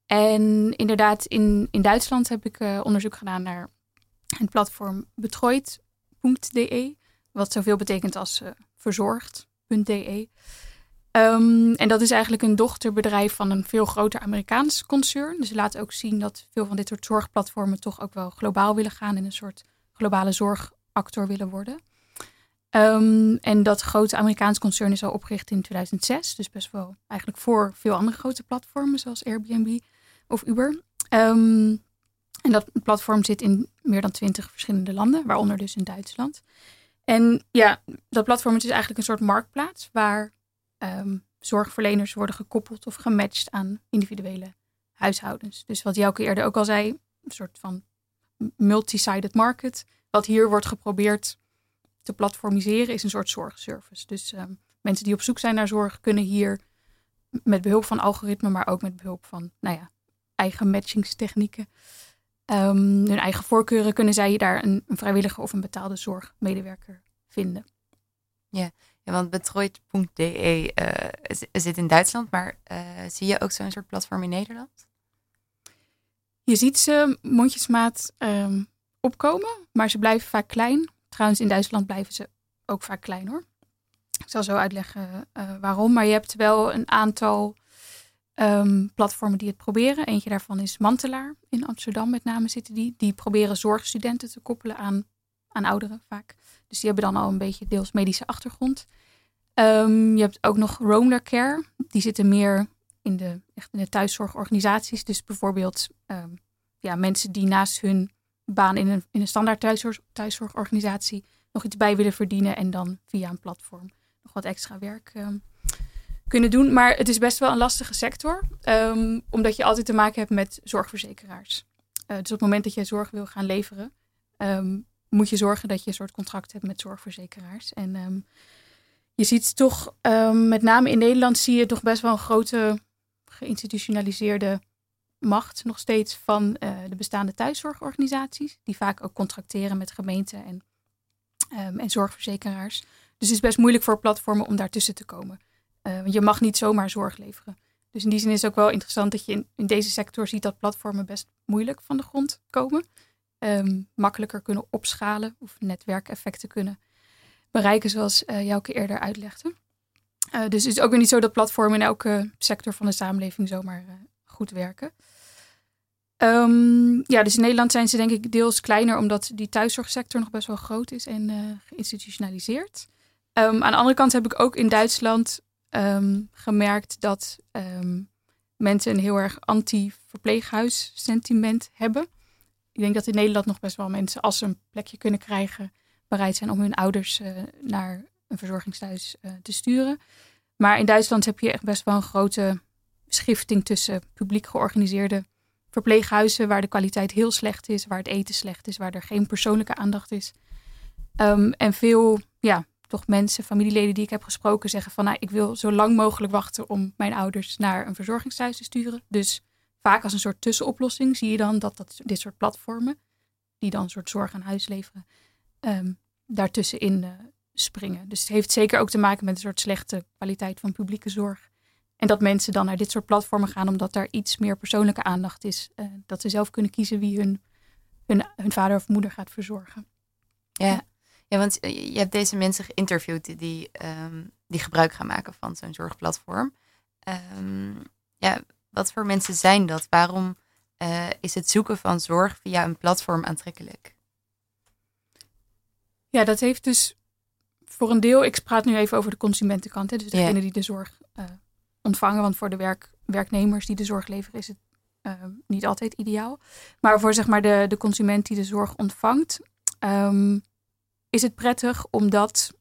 En inderdaad, in, in Duitsland heb ik uh, onderzoek gedaan naar het platform betrooid.de, wat zoveel betekent als uh, verzorgd.de. Um, en dat is eigenlijk een dochterbedrijf van een veel groter Amerikaans concern. Dus laat ook zien dat veel van dit soort zorgplatformen toch ook wel globaal willen gaan en een soort globale zorgactor willen worden. Um, en dat grote Amerikaans concern is al opgericht in 2006, dus best wel eigenlijk voor veel andere grote platformen zoals Airbnb of Uber. Um, en dat platform zit in meer dan twintig verschillende landen, waaronder dus in Duitsland. En ja, dat platform is eigenlijk een soort marktplaats waar um, zorgverleners worden gekoppeld of gematcht aan individuele huishoudens. Dus wat Jouke eerder ook al zei, een soort van multi-sided market. Wat hier wordt geprobeerd te platformiseren is een soort zorgservice. Dus um, mensen die op zoek zijn naar zorg kunnen hier met behulp van algoritmen, maar ook met behulp van nou ja, eigen matchingstechnieken, um, hun eigen voorkeuren, kunnen zij daar een, een vrijwillige of een betaalde zorgmedewerker vinden. Ja, ja want betrooid.de uh, zit in Duitsland, maar uh, zie je ook zo'n soort platform in Nederland? Je ziet ze mondjesmaat um, opkomen, maar ze blijven vaak klein. Trouwens, in Duitsland blijven ze ook vaak klein hoor. Ik zal zo uitleggen uh, waarom. Maar je hebt wel een aantal um, platformen die het proberen. Eentje daarvan is Mantelaar in Amsterdam met name zitten die. Die proberen zorgstudenten te koppelen aan, aan ouderen vaak. Dus die hebben dan al een beetje deels medische achtergrond. Um, je hebt ook nog Roamler Care. Die zitten meer in de, echt in de thuiszorgorganisaties. Dus bijvoorbeeld um, ja, mensen die naast hun baan in een, in een standaard thuiszorg, thuiszorgorganisatie nog iets bij willen verdienen. En dan via een platform nog wat extra werk kunnen doen. Maar het is best wel een lastige sector. omdat je altijd te maken hebt met zorgverzekeraars. Uh, dus op het moment dat je zorg wil gaan leveren, moet je zorgen dat je een soort contract hebt met zorgverzekeraars. En um, je ziet toch, met name in Nederland, zie je toch best wel een grote geïnstitutionaliseerde macht nog steeds van uh, de bestaande thuiszorgorganisaties. Die vaak ook contracteren met gemeenten en, en zorgverzekeraars. Dus het is best moeilijk voor platformen om daartussen te komen. Want je mag niet zomaar zorg leveren. Dus in die zin is het ook wel interessant dat je in, deze sector ziet dat platformen best moeilijk van de grond komen um, makkelijker kunnen opschalen of netwerkeffecten kunnen bereiken, zoals uh, eerder uitlegde. Uh, dus het is ook weer niet zo dat platformen in elke sector van de samenleving zomaar goed werken. Um, ja, dus in Nederland zijn ze denk ik deels kleiner, omdat die thuiszorgsector nog best wel groot is en geïnstitutionaliseerd. Um, aan de andere kant heb ik ook in Duitsland gemerkt dat mensen een heel erg anti-verpleeghuis sentiment hebben ik denk dat in Nederland nog best wel mensen, als ze een plekje kunnen krijgen, bereid zijn om hun ouders uh, naar een verzorgingsthuis uh, te sturen. Maar in Duitsland heb je echt best wel een grote schifting tussen publiek georganiseerde verpleeghuizen, waar de kwaliteit heel slecht is, waar het eten slecht is, waar er geen persoonlijke aandacht is. Um, en veel, ja, toch mensen, familieleden die ik heb gesproken, zeggen van, nou, ik wil zo lang mogelijk wachten om mijn ouders naar een verzorgingsthuis te sturen. Dus vaak als een soort tussenoplossing zie je dan dat, dat dit soort platformen, die dan een soort zorg aan huis leveren, um, daartussenin uh, springen. Dus het heeft zeker ook te maken met een soort slechte kwaliteit van publieke zorg. En dat mensen dan naar dit soort platformen gaan omdat daar iets meer persoonlijke aandacht is. Uh, dat ze zelf kunnen kiezen wie hun, hun, hun vader of moeder gaat verzorgen. Ja. ja. Want je hebt deze mensen geïnterviewd die, um, die gebruik gaan maken van zo'n zorgplatform. Um, ja, wat voor mensen zijn dat? Waarom uh, is het zoeken van zorg via een platform aantrekkelijk? Ja, dat heeft dus voor een deel, ik praat nu even over de consumentenkant, hè, dus degene yeah. die de zorg uh, ontvangen. Want voor de werk, werknemers die de zorg leveren is het uh, niet altijd ideaal. Maar voor zeg maar de, de consument die de zorg ontvangt, um, is het prettig omdat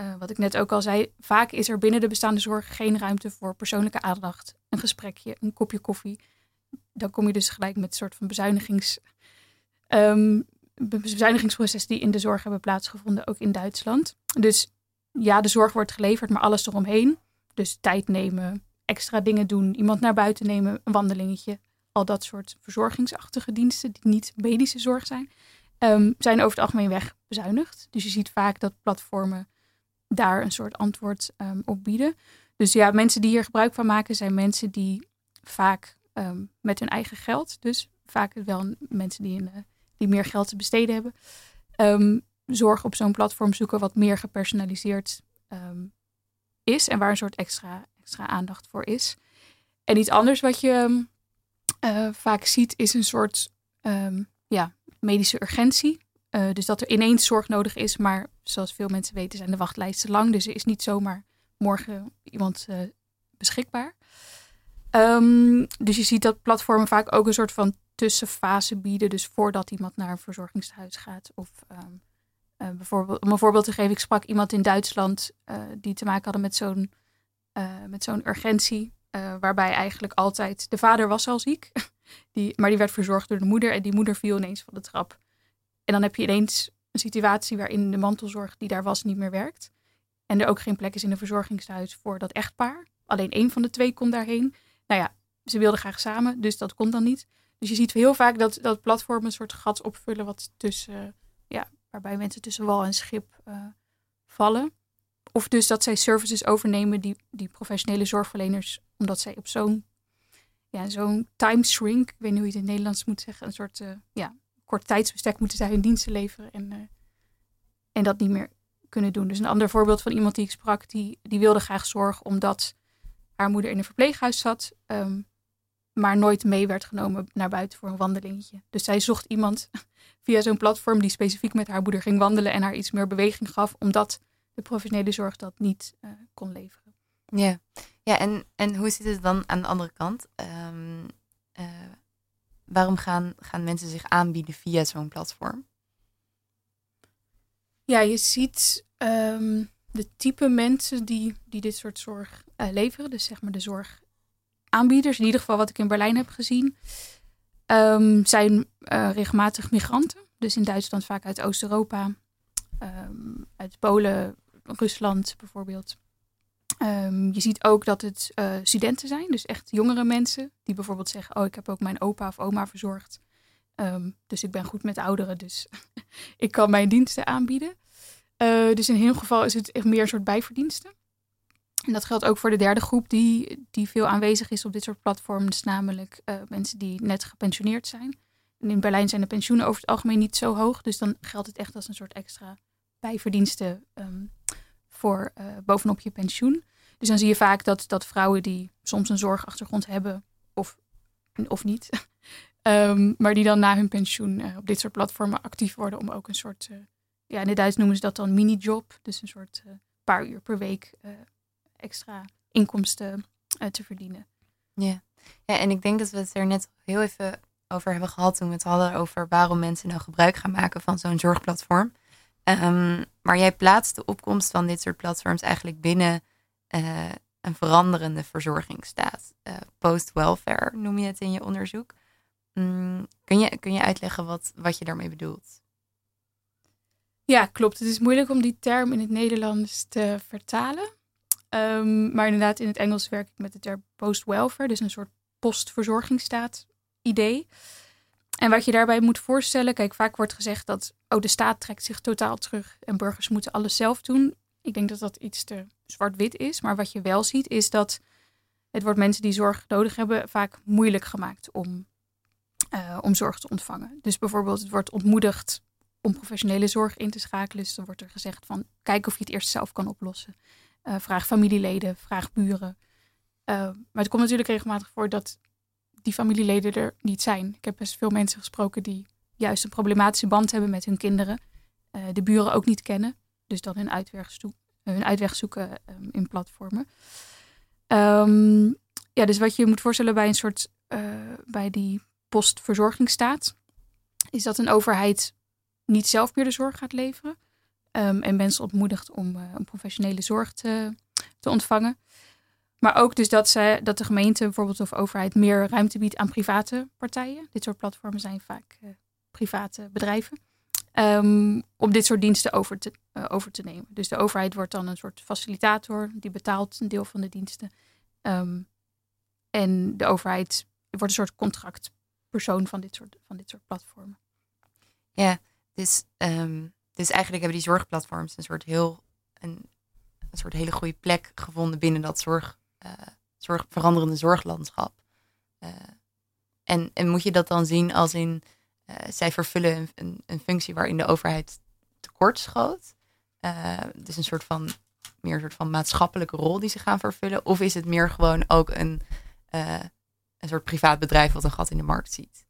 uh, wat ik net ook al zei, vaak is er binnen de bestaande zorg geen ruimte voor persoonlijke aandacht. Een gesprekje, een kopje koffie. Dan kom je dus gelijk met een soort van bezuinigings, um, bezuinigingsproces die in de zorg hebben plaatsgevonden, ook in Duitsland. Dus ja, de zorg wordt geleverd, maar alles eromheen. Dus tijd nemen, extra dingen doen. Iemand naar buiten nemen, een wandelingetje. Al dat soort verzorgingsachtige diensten die niet medische zorg zijn. Ehm, zijn over het algemeen weg bezuinigd. Dus je ziet vaak dat platformen daar een soort antwoord um, op bieden. Dus ja, mensen die hier gebruik van maken zijn mensen die vaak ehm, met hun eigen geld, dus vaak wel mensen die, eh, die meer geld te besteden hebben, zorg op zo'n platform zoeken wat meer gepersonaliseerd is en waar een soort extra, extra aandacht voor is. En iets anders wat je uh, vaak ziet is een soort ja, medische urgentie. Uh, dus dat er ineens zorg nodig is, maar zoals veel mensen weten zijn de wachtlijsten lang. Dus er is niet zomaar morgen iemand uh, beschikbaar. Um, dus je ziet dat platformen vaak ook een soort van tussenfase bieden. Dus voordat iemand naar een verzorgingshuis gaat. Of um, uh, bijvoorbeeld, om een voorbeeld te geven, ik sprak iemand in Duitsland die te maken hadden met zo'n met zo'n urgentie. waarbij eigenlijk altijd de vader was al ziek. Die, maar die werd verzorgd door de moeder en die moeder viel ineens van de trap. En dan heb je ineens een situatie waarin de mantelzorg die daar was niet meer werkt. En er ook geen plek is in een verzorgingshuis voor dat echtpaar. Alleen één van de twee kon daarheen. Nou ja, ze wilden graag samen, dus dat kon dan niet. Dus je ziet heel vaak dat, dat platformen een soort gat opvullen wat tussen, ja, waarbij mensen tussen wal en schip uh, vallen. Of dus dat zij services overnemen die, die professionele zorgverleners, omdat zij op zo'n ja, zo'n time shrink, ik weet niet hoe je het in het Nederlands moet zeggen, een soort uh, ja, kort tijdsbestek moeten zij hun diensten leveren en, uh, en dat niet meer kunnen doen. Dus een ander voorbeeld van iemand die ik sprak, die, die wilde graag zorg omdat haar moeder in een verpleeghuis zat, um, maar nooit mee werd genomen naar buiten voor een wandelingetje. Dus zij zocht iemand via zo'n platform die specifiek met haar moeder ging wandelen en haar iets meer beweging gaf, omdat de professionele zorg dat niet uh, kon leveren. Ja, ja en, en hoe zit het dan aan de andere kant? Um, uh, waarom gaan, gaan mensen zich aanbieden via zo'n platform? Ja, je ziet um, de type mensen die, die dit soort zorg uh, leveren. Dus zeg maar de zorgaanbieders, in ieder geval wat ik in Berlijn heb gezien, um, zijn uh, regelmatig migranten. Dus in Duitsland vaak uit Oost-Europa, uit Polen, Rusland bijvoorbeeld. Um, je ziet ook dat het uh, studenten zijn, dus echt jongere mensen, die bijvoorbeeld zeggen: Oh, ik heb ook mijn opa of oma verzorgd. Um, dus ik ben goed met ouderen, dus ik kan mijn diensten aanbieden. Uh, dus in heel geval is het echt meer een soort bijverdiensten. En dat geldt ook voor de derde groep die, die veel aanwezig is op dit soort platforms, namelijk uh, mensen die net gepensioneerd zijn. En in Berlijn zijn de pensioenen over het algemeen niet zo hoog, dus dan geldt het echt als een soort extra bijverdiensten um, voor uh, bovenop je pensioen. Dus dan zie je vaak dat, dat vrouwen die soms een zorgachtergrond hebben, of, of niet, um, maar die dan na hun pensioen uh, op dit soort platformen actief worden om ook een soort, uh, ja, in het Duits noemen ze dat dan mini-job, dus een soort paar uur per week extra inkomsten te verdienen. Ja. ja, en ik denk dat we het er net heel even over hebben gehad toen we het hadden over waarom mensen nou gebruik gaan maken van zo'n zorgplatform. Um, maar jij plaatst de opkomst van dit soort platforms eigenlijk binnen uh, een veranderende verzorgingsstaat. Uh, Post-welfare noem je het in je onderzoek. Mm, kun, je, kun je uitleggen wat, wat je daarmee bedoelt? Ja, klopt. Het is moeilijk om die term in het Nederlands te vertalen. Um, maar inderdaad, in het Engels werk ik met de term post-welfare, dus een soort postverzorgingsstaat idee. En wat je daarbij moet voorstellen, kijk, vaak wordt gezegd dat oh, de staat trekt zich totaal terug en burgers moeten alles zelf doen. Ik denk dat dat iets te zwart-wit is. Maar wat je wel ziet, is dat het wordt mensen die zorg nodig hebben vaak moeilijk gemaakt om, uh, om zorg te ontvangen. Dus bijvoorbeeld, het wordt ontmoedigd om professionele zorg in te schakelen. Dus dan wordt er gezegd van kijk of je het eerst zelf kan oplossen. Uh, vraag familieleden, vraag buren. Uh, maar het komt natuurlijk regelmatig voor dat die familieleden er niet zijn. Ik heb best veel mensen gesproken die juist een problematische band hebben met hun kinderen. Uh, de buren ook niet kennen. Dus dan hun uitweg, hun uitweg zoeken um, in platformen. Um, ja, dus wat je moet voorstellen bij een soort, uh, bij die postverzorgingsstaat, is dat een overheid niet zelf meer de zorg gaat leveren. Um, en mensen ontmoedigt om uh, een professionele zorg te, te ontvangen. Maar ook dus dat, ze, dat de gemeente bijvoorbeeld of overheid meer ruimte biedt aan private partijen. Dit soort platformen zijn vaak uh, private bedrijven. Um, om dit soort diensten over te, uh, over te nemen. Dus de overheid wordt dan een soort facilitator. Die betaalt een deel van de diensten. Um, en de overheid wordt een soort contractpersoon van dit soort, van dit soort platformen. Ja, dus, ehm, dus eigenlijk hebben die zorgplatforms een soort heel een, een soort hele goede plek gevonden binnen dat zorg, zorg, veranderende zorglandschap. Uh, en, en moet je dat dan zien als in uh, zij vervullen een, een, functie waarin de overheid tekort schoot? dus een soort van meer een soort van maatschappelijke rol die ze gaan vervullen? Of is het meer gewoon ook een, een soort privaat bedrijf wat een gat in de markt ziet?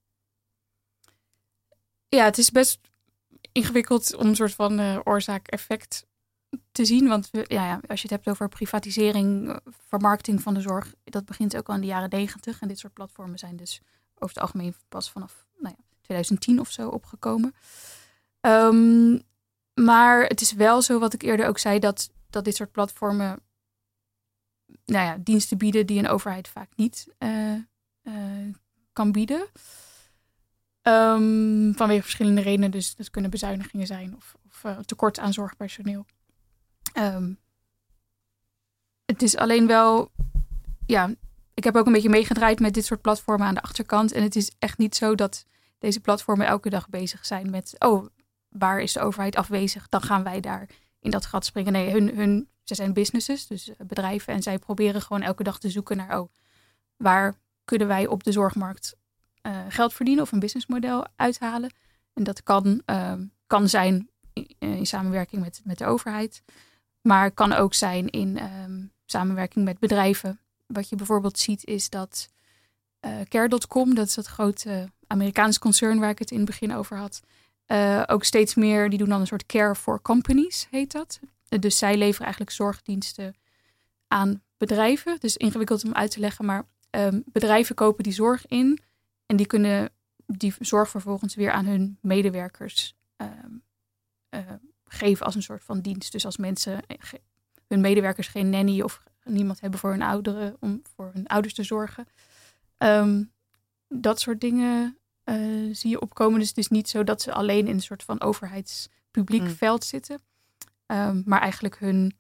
Ja, het is best ingewikkeld om een soort van oorzaak-effect te zien. Want ja, als je het hebt over privatisering, eh, vermarkting van de zorg, dat begint ook al in de jaren negentig. En dit soort platformen zijn dus over het algemeen pas vanaf nou ja, 2010 of zo opgekomen. Um, maar het is wel zo, wat ik eerder ook zei, dat, dat dit soort platformen nou ja, diensten bieden die een overheid vaak niet uh, uh, kan bieden. Um, vanwege verschillende redenen. Dus dat kunnen bezuinigingen zijn of, of tekort aan zorgpersoneel. Um, het is alleen wel, ja, ik heb ook een beetje meegedraaid met dit soort platformen aan de achterkant. En het is echt niet zo dat deze platformen elke dag bezig zijn met, oh, waar is de overheid afwezig? Dan gaan wij daar in dat gat springen. Nee, hun, hun, ze zijn businesses, dus eh, bedrijven. En zij proberen gewoon elke dag te zoeken naar, oh, waar kunnen wij op de zorgmarkt uh, geld verdienen of een businessmodel uithalen. En dat kan, uh, kan zijn in, in, samenwerking met, met de overheid, maar kan ook zijn in um, samenwerking met bedrijven. Wat je bijvoorbeeld ziet is dat uh, Care.com, dat is dat grote Amerikaans concern waar ik het in het begin over had, uh, ook steeds meer, die doen dan een soort care for companies, heet dat. Dus zij leveren eigenlijk zorgdiensten aan bedrijven. Dus ingewikkeld om uit te leggen, maar um, bedrijven kopen die zorg in en die kunnen die zorg vervolgens weer aan hun medewerkers um, uh, geven als een soort van dienst. Dus als mensen, eh, hun medewerkers geen nanny of niemand hebben voor hun ouderen, om voor hun ouders te zorgen. Um, dat soort dingen uh, zie je opkomen. Dus het is niet zo dat ze alleen in een soort van overheidspubliek mm. veld zitten. Um, maar eigenlijk hun,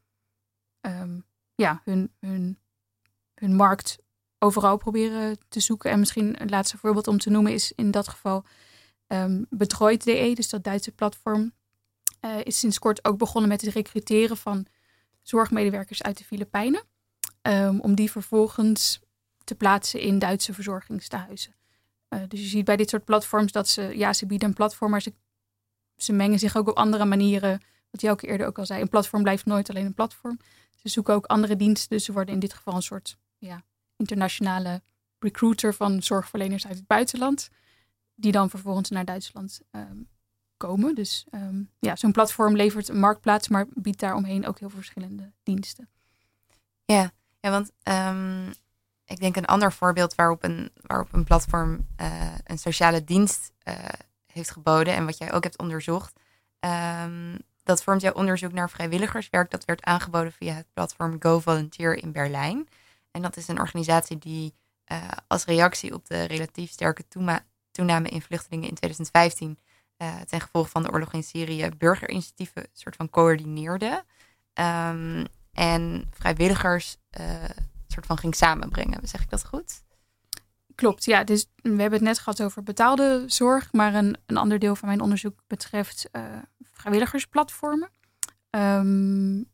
um, ja, hun, hun, hun markt overal proberen te zoeken. En misschien een laatste voorbeeld om te noemen is in dat geval um, Betroid.de, dus dat Duitse platform, uh, is sinds kort ook begonnen met het recruteren van zorgmedewerkers uit de Filipijnen. Um, om die vervolgens te plaatsen in Duitse verzorgingstehuizen. Uh, dus je ziet bij dit soort platforms dat ze, ja, ze bieden een platform, maar ze, mengen zich ook op andere manieren. Wat Jelke eerder ook al zei, een platform blijft nooit alleen een platform. Ze zoeken ook andere diensten, dus ze worden in dit geval een soort ja, internationale recruiter van zorgverleners uit het buitenland. Die dan vervolgens naar Duitsland um, komen. Dus um, ja, zo'n platform levert een marktplaats, maar biedt daaromheen ook heel veel verschillende diensten. Ja, ja want um, ik denk een ander voorbeeld waarop een, waarop een platform uh, een sociale dienst uh, heeft geboden en wat jij ook hebt onderzocht. dat vormt jouw onderzoek naar vrijwilligerswerk. Dat werd aangeboden via het platform Go Volunteer in Berlijn. En dat is een organisatie die uh, als reactie op de relatief sterke toename in vluchtelingen in 2015 uh, ten gevolge van de oorlog in Syrië burgerinitiatieven soort van coördineerde. Um, en vrijwilligers uh, soort van ging samenbrengen. Zeg ik dat goed? Klopt, ja. Dus we hebben het net gehad over betaalde zorg, maar een, een ander deel van mijn onderzoek betreft uh, vrijwilligersplatformen. Um,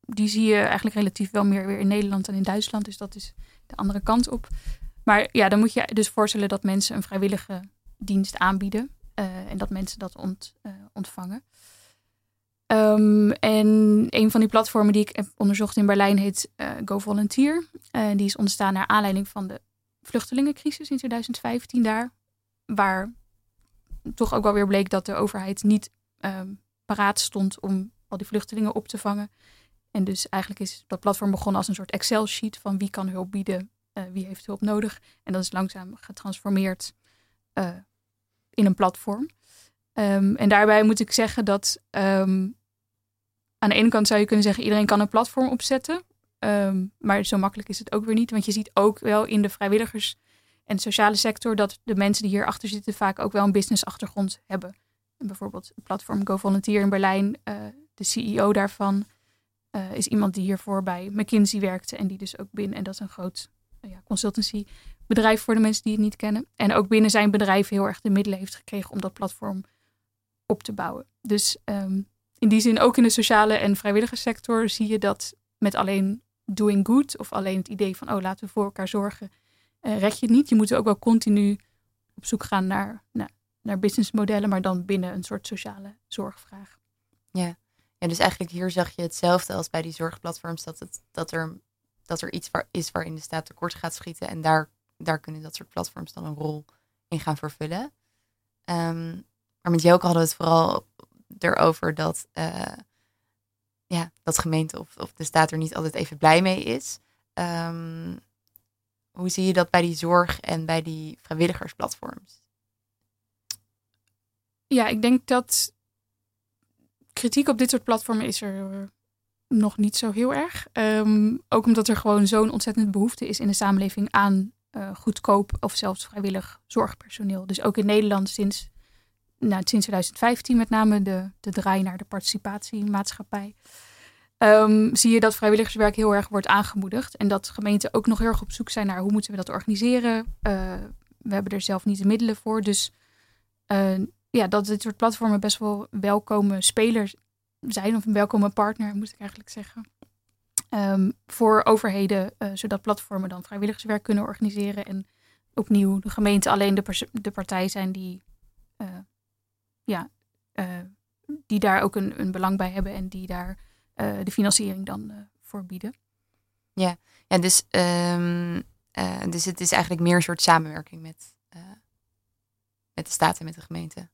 die zie je eigenlijk relatief wel meer weer in Nederland dan in Duitsland. Dus dat is de andere kant op. Maar ja, dan moet je dus voorstellen dat mensen een vrijwillige dienst aanbieden. Uh, en dat mensen dat ont, uh, ontvangen. Um, en een van die platformen die ik heb onderzocht in Berlijn heet uh, Go Volunteer. die is ontstaan naar aanleiding van de vluchtelingencrisis in 2015 daar. Waar toch ook wel weer bleek dat de overheid niet um, paraat stond om al die vluchtelingen op te vangen. En dus eigenlijk is dat platform begonnen als een soort Excel-sheet van wie kan hulp bieden, wie heeft hulp nodig. En dat is langzaam getransformeerd in een platform. Um, en daarbij moet ik zeggen dat um, aan de ene kant zou je kunnen zeggen iedereen kan een platform opzetten. Um, maar zo makkelijk is het ook weer niet. Want je ziet ook wel in de vrijwilligers en de sociale sector dat de mensen die hierachter zitten vaak ook wel een business-achtergrond hebben. En bijvoorbeeld het platform Go Volunteer in Berlijn, uh, de CEO daarvan uh, is iemand die hiervoor bij McKinsey werkte en die dus ook binnen, en dat is een groot ja, consultancy bedrijf voor de mensen die het niet kennen. En ook binnen zijn bedrijf heel erg de middelen heeft gekregen om dat platform op te bouwen. Dus ehm, in die zin ook in de sociale en vrijwillige sector zie je dat met alleen doing good of alleen het idee van oh laten we voor elkaar zorgen, uh, red je het niet. Je moet ook wel continu op zoek gaan naar, naar, naar businessmodellen, maar dan binnen een soort sociale zorgvraag. Ja. ja, dus eigenlijk hier zag je hetzelfde als bij die zorgplatforms, dat, het, dat, er, dat er iets waar, is waarin de staat tekort gaat schieten en daar, daar kunnen dat soort platforms dan een rol in gaan vervullen. Um, maar met Joke hadden we het vooral erover dat, uh, ja, dat gemeente of, of de staat er niet altijd even blij mee is. Um, hoe zie je dat bij die zorg en bij die vrijwilligersplatforms? Ja, ik denk dat kritiek op dit soort platformen is er nog niet zo heel erg. Um, ook omdat er gewoon zo'n ontzettende behoefte is in de samenleving aan uh, goedkoop of zelfs vrijwillig zorgpersoneel. Dus ook in Nederland sinds, nou, sinds 2015 met name de, de draai naar de participatiemaatschappij. Um, zie je dat vrijwilligerswerk heel erg wordt aangemoedigd. En dat gemeenten ook nog heel erg op zoek zijn naar hoe moeten we dat organiseren. Uh, we hebben er zelf niet de middelen voor. Dus uh, ja, dat dit soort platformen best wel welkome spelers zijn. Of een welkome partner, moet ik eigenlijk zeggen. Um, voor overheden, uh, zodat platformen dan vrijwilligerswerk kunnen organiseren. En opnieuw de gemeente alleen de, de partij zijn die, ja, die daar ook een, een belang bij hebben. En die daar de financiering dan voor bieden. Ja, ja dus, um, uh, dus het is eigenlijk meer een soort samenwerking met, met de staat en met de gemeente.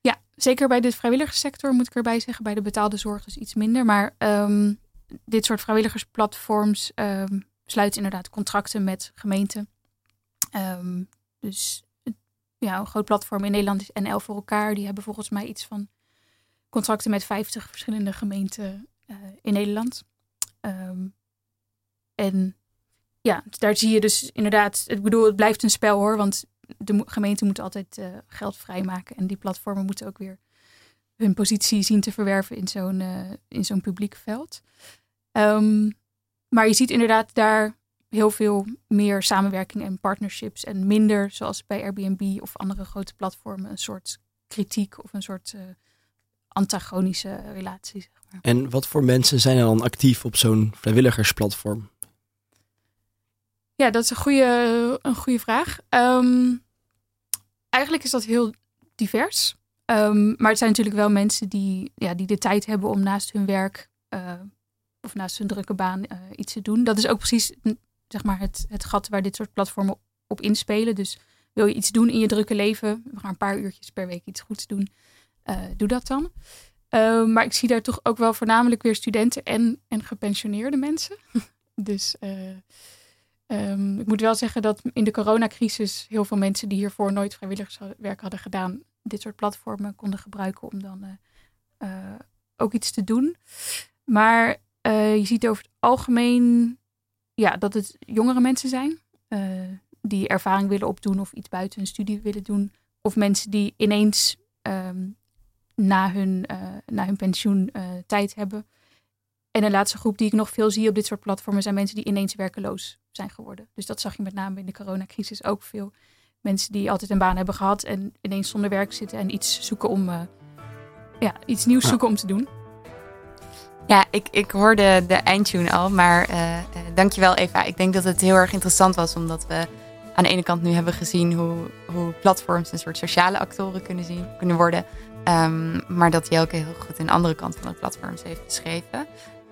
Ja, zeker bij de vrijwilligerssector moet ik erbij zeggen. Bij de betaalde zorg dus iets minder. Maar um, dit soort vrijwilligersplatforms um, sluiten inderdaad contracten met gemeenten. dus ja, een groot platform in Nederland is NL voor elkaar. Die hebben volgens mij iets van contracten met 50 verschillende gemeenten uh, in Nederland. Um, en ja, daar zie je dus inderdaad, ik bedoel, het blijft een spel hoor, want de gemeente moet altijd uh, geld vrijmaken en die platformen moeten ook weer hun positie zien te verwerven in zo'n uh, in zo'n publiek veld. Um, maar je ziet inderdaad daar heel veel meer samenwerking en partnerships en minder, zoals bij Airbnb of andere grote platformen, een soort kritiek of een soort uh, antagonische relatie. Zeg maar. En wat voor mensen zijn er dan actief op zo'n vrijwilligersplatform? Ja, dat is een goede, een goede vraag. Um, eigenlijk is dat heel divers. Um, maar het zijn natuurlijk wel mensen die, ja, die de tijd hebben om naast hun werk uh, of naast hun drukke baan uh, iets te doen. Dat is ook precies zeg maar, het, het gat waar dit soort platformen op inspelen. Dus wil je iets doen in je drukke leven, gaan een paar uurtjes per week iets goeds doen, uh, doe dat dan. Uh, maar ik zie daar toch ook wel voornamelijk weer studenten en, en gepensioneerde mensen. dus um, ik moet wel zeggen dat in de coronacrisis heel veel mensen die hiervoor nooit vrijwilligerswerk hadden gedaan, dit soort platformen konden gebruiken om dan ook iets te doen. Maar je ziet over het algemeen ja, dat het jongere mensen zijn die ervaring willen opdoen of iets buiten hun studie willen doen. Of mensen die ineens um, na hun, na hun pensioen tijd hebben. En de laatste groep die ik nog veel zie op dit soort platformen zijn mensen die ineens werkeloos zijn geworden. Dus dat zag je met name in de coronacrisis ook veel. Mensen die altijd een baan hebben gehad en ineens zonder werk zitten en iets zoeken om uh, ja, iets nieuws ja. zoeken om te doen. Ja, ik, ik hoorde de eindtune al, maar uh, dankjewel Eva. Ik denk dat het heel erg interessant was, omdat we aan de ene kant nu hebben gezien hoe, hoe platforms een soort sociale actoren kunnen, zien, kunnen worden. Um, maar dat Jelke heel goed een andere kant van de platforms heeft beschreven.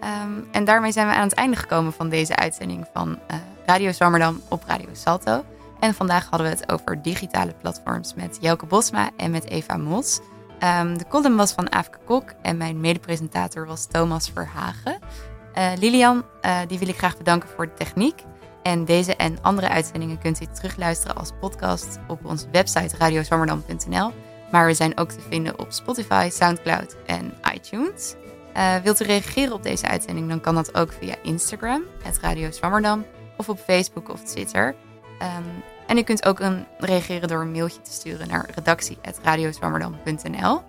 Um, en daarmee zijn we aan het einde gekomen van deze uitzending van uh, Radio Zwammerdam op Radio Salto. En vandaag hadden we het over digitale platforms met Jelke Bosma en met Eva Mos. Um, de column was van Aafke Kok en mijn medepresentator was Thomas Verhagen. Uh, Lilian, uh, die wil ik graag bedanken voor de techniek. En deze en andere uitzendingen kunt u terugluisteren als podcast op onze website radiozwammerdam.nl. Maar we zijn ook te vinden op Spotify, Soundcloud en iTunes. Uh, wilt u reageren op deze uitzending, dan kan dat ook via Instagram, het Radio Zwammerdam, of op Facebook of Twitter. Um, en u kunt ook reageren door een mailtje te sturen naar redactie.radiozwammerdam.nl.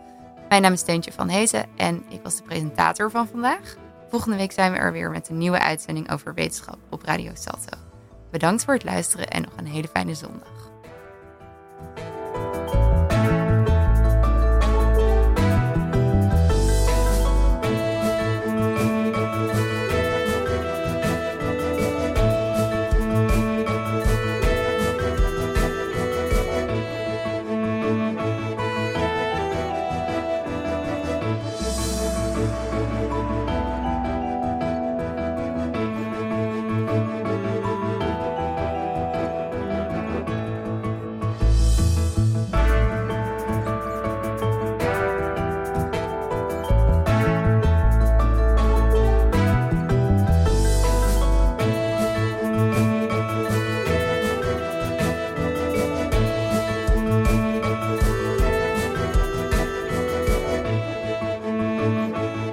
Mijn naam is Steentje van Hezen en ik was de presentator van vandaag. Volgende week zijn we er weer met een nieuwe uitzending over wetenschap op Radio Salto. Bedankt voor het luisteren en nog een hele fijne zondag.